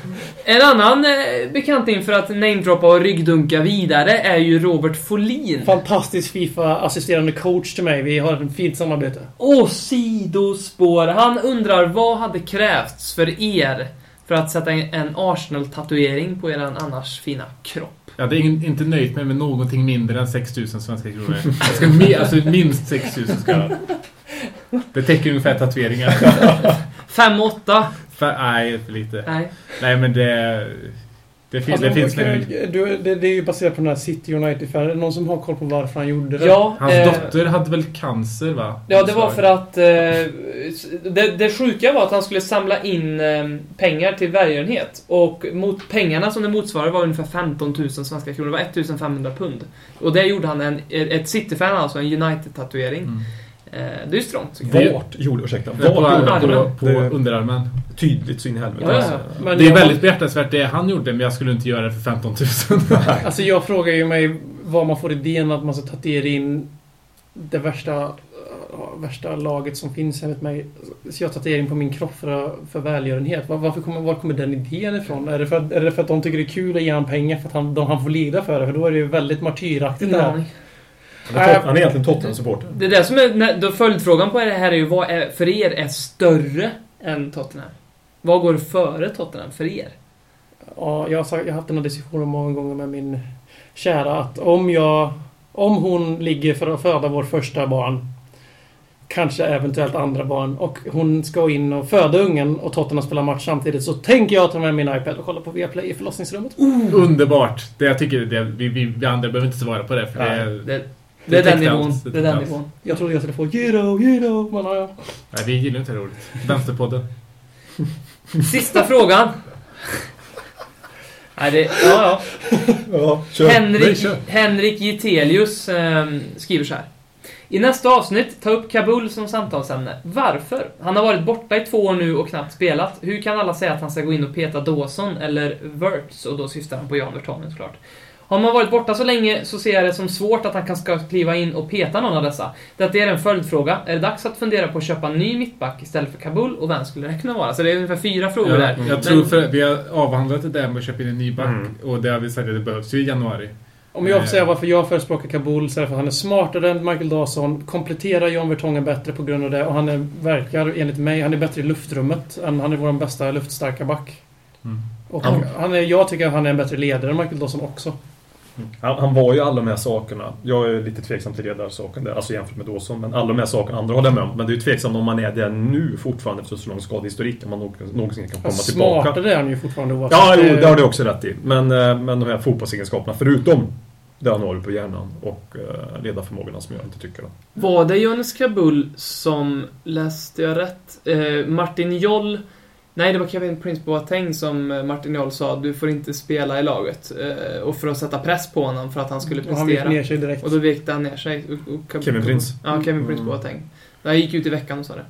En annan eh, bekanting för att namedroppa och ryggdunka vidare är ju Robert Folin. Fantastisk Fifa-assisterande coach till mig. Vi har ett fint samarbete. Och sidospår. Han undrar vad hade krävts för er för att sätta en Arsenal-tatuering på er annars fina kropp? Jag hade inte nöjt mig med någonting mindre än 6000 svenska kronor. Jag ska mi- alltså minst 6000 ska jag. Det täcker ungefär tatueringar. 5-8? För, nej, för lite. Nej. Nej, men det... Det, fin- Alltså, det finns kan nu. du, det, det är ju baserat på den här City United-färgen. Är det Någon som har koll på varför han gjorde det? Ja, Hans eh, dotter hade väl cancer, va? Ja, det var för att... Eh, det, det sjuka var att han skulle samla in eh, pengar till välgörenhet. Och mot pengarna som det motsvarade var ungefär 15 000 svenska kronor. Det var 1500 pund. Och det gjorde han en, ett City-fan, alltså en United-tatuering. Mm. Eh, det är ju strångt. Vart gjorde, ursäkta, vart gjorde på, han armen. på, på Det- underarmen. Tydligt så in i helvete. Ja, ja, alltså. Men Det är jag- väldigt behjärtansvärt det han gjorde, men jag skulle inte göra det för 15 000. Alltså jag frågar ju mig var man får idén att man ska tatuera in det värsta, äh, värsta laget som finns enligt mig. Så jag tatuerar in på min kropp för, för välgörenhet. Var, varför kommer, var kommer den idén ifrån? Är det, för, att- är det för att de tycker det är kul att ge honom pengar för att han, de, han får lida för det? För då är det ju väldigt martyraktigt det här. Han är, tot- han är egentligen Tottenham-supporter. Det är det som är... Då följdfrågan på det här är ju vad är, för er är större än Tottenham? Vad går före Tottenham för er? Ja, jag har, sagt, jag har haft den här diskussionen många gånger med min kära att om jag... Om hon ligger för att föda vår första barn Kanske eventuellt andra barn och hon ska in och föda ungen och Tottenham spelar match samtidigt så tänker jag ta med min iPad och kolla på Viaplay i förlossningsrummet. Underbart! Det jag tycker det, vi, vi, andra behöver inte svara på det, för det, Det, det, det är den nivån. Det är den nivån. Jag trodde jag skulle få Giro, Giro, men ja. Nej, vi gillar inte det ordet. Vänsterpodden. Sista frågan. Nej, det, ja, Ja, ja. kör. Nej, Henrik. Henrik Getelius ehm, skriver så här. I nästa avsnitt, ta upp Kabul som samtalsämne. Varför? Han har varit borta i två år nu och knappt spelat. Hur kan alla säga att han ska gå in och peta Dawson eller Verts? Och då syftar han på Jan Vertongen såklart. Har man varit borta så länge så ser jag det som svårt att han kan ska kliva in och peta någon av dessa. Det är en följdfråga. Är det dags att fundera på att köpa en ny mittback istället för Kabul? Och vem skulle det kunna vara? Så det är ungefär fyra frågor Ja, där. jag Men- tror för vi har avhandlat det där med att köpa in en ny back Mm. och det har vi sagt att det behövs ju i januari. Om jag får säga varför jag förespråkar Kabul så är det för att han är smartare än Michael Dawson, kompletterar John Vertongen bättre på grund av det och han är, verkar, enligt mig, han är bättre i luftrummet än han är vår bästa luftstarka back. Mm. Och Ja. han är, jag tycker att han är en bättre ledare än Michael Dawson också. Han, han var ju alla de här sakerna. Jag är lite tveksam till ledarsaken där, alltså jämfört med Dawson. Men alla de här sakerna, andra håller jag med om. Men det är ju tveksamt om man är där nu fortfarande efter så lång skadehistorik. Om man någonsin kan komma Fast tillbaka. Smartare är han ju fortfarande oavsett. Ja, jo, Det- det har du också rätt i. Men, eh, men de här fotbollsegenskaperna, förutom det han har på hjärnan och eh, ledarförmågorna som jag inte tycker om. Var det Johannes Kabul som, läste jag rätt, eh, Martin Joll Nej, det var Kevin Prince Boateng som eh, Martin sa du får inte spela i laget. Eh, och för att sätta press på honom för att han skulle och han prestera. ner sig direkt. Och då vekte han ner sig. Och, och Kabul- Kevin Prince? Ja, Kevin Prince Mm. Boateng. Han gick ut i veckan och sa det.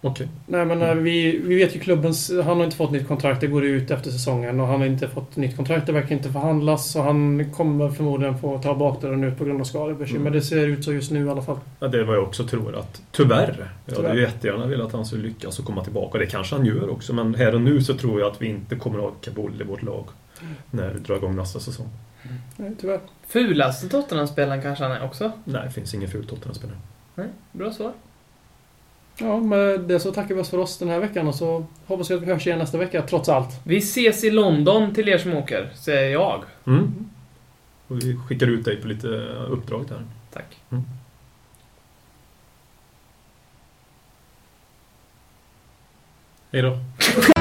Okej. Nej men eh, vi, vi vet ju klubbens... Han har inte fått nytt kontrakt. Det går ut efter säsongen och han har inte fått nytt kontrakt. Det verkar inte förhandlas. Så han kommer förmodligen få ta bakdörren ut på grund av skadebekymmer. Mm. Det ser ut så just nu i alla fall. Ja, det är vad jag också tror att, tyvärr, jag hade Tyvärr. jättegärna velat att han skulle lyckas och komma tillbaka. Det kanske han gör också, men här och nu så tror jag att vi inte kommer att ha Kabul i vårt lag när vi drar igång nästa säsong. Nej, tyvärr. Fulaste Tottenham-spelaren kanske han är också? Nej, det finns ingen ful Tottenham-spelare. Nej, bra svar. Ja, med det så tackar vi oss för oss den här veckan och så hoppas vi att vi hörs igen nästa vecka, trots allt. Vi ses i London till er som åker, säger jag. Mm. Och vi skickar ut dig på lite uppdrag där. Tack. Hej då.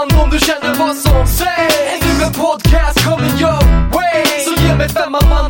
hand om du känner vad som sägs. Ännu en podcast coming your way. Så ge mig femman man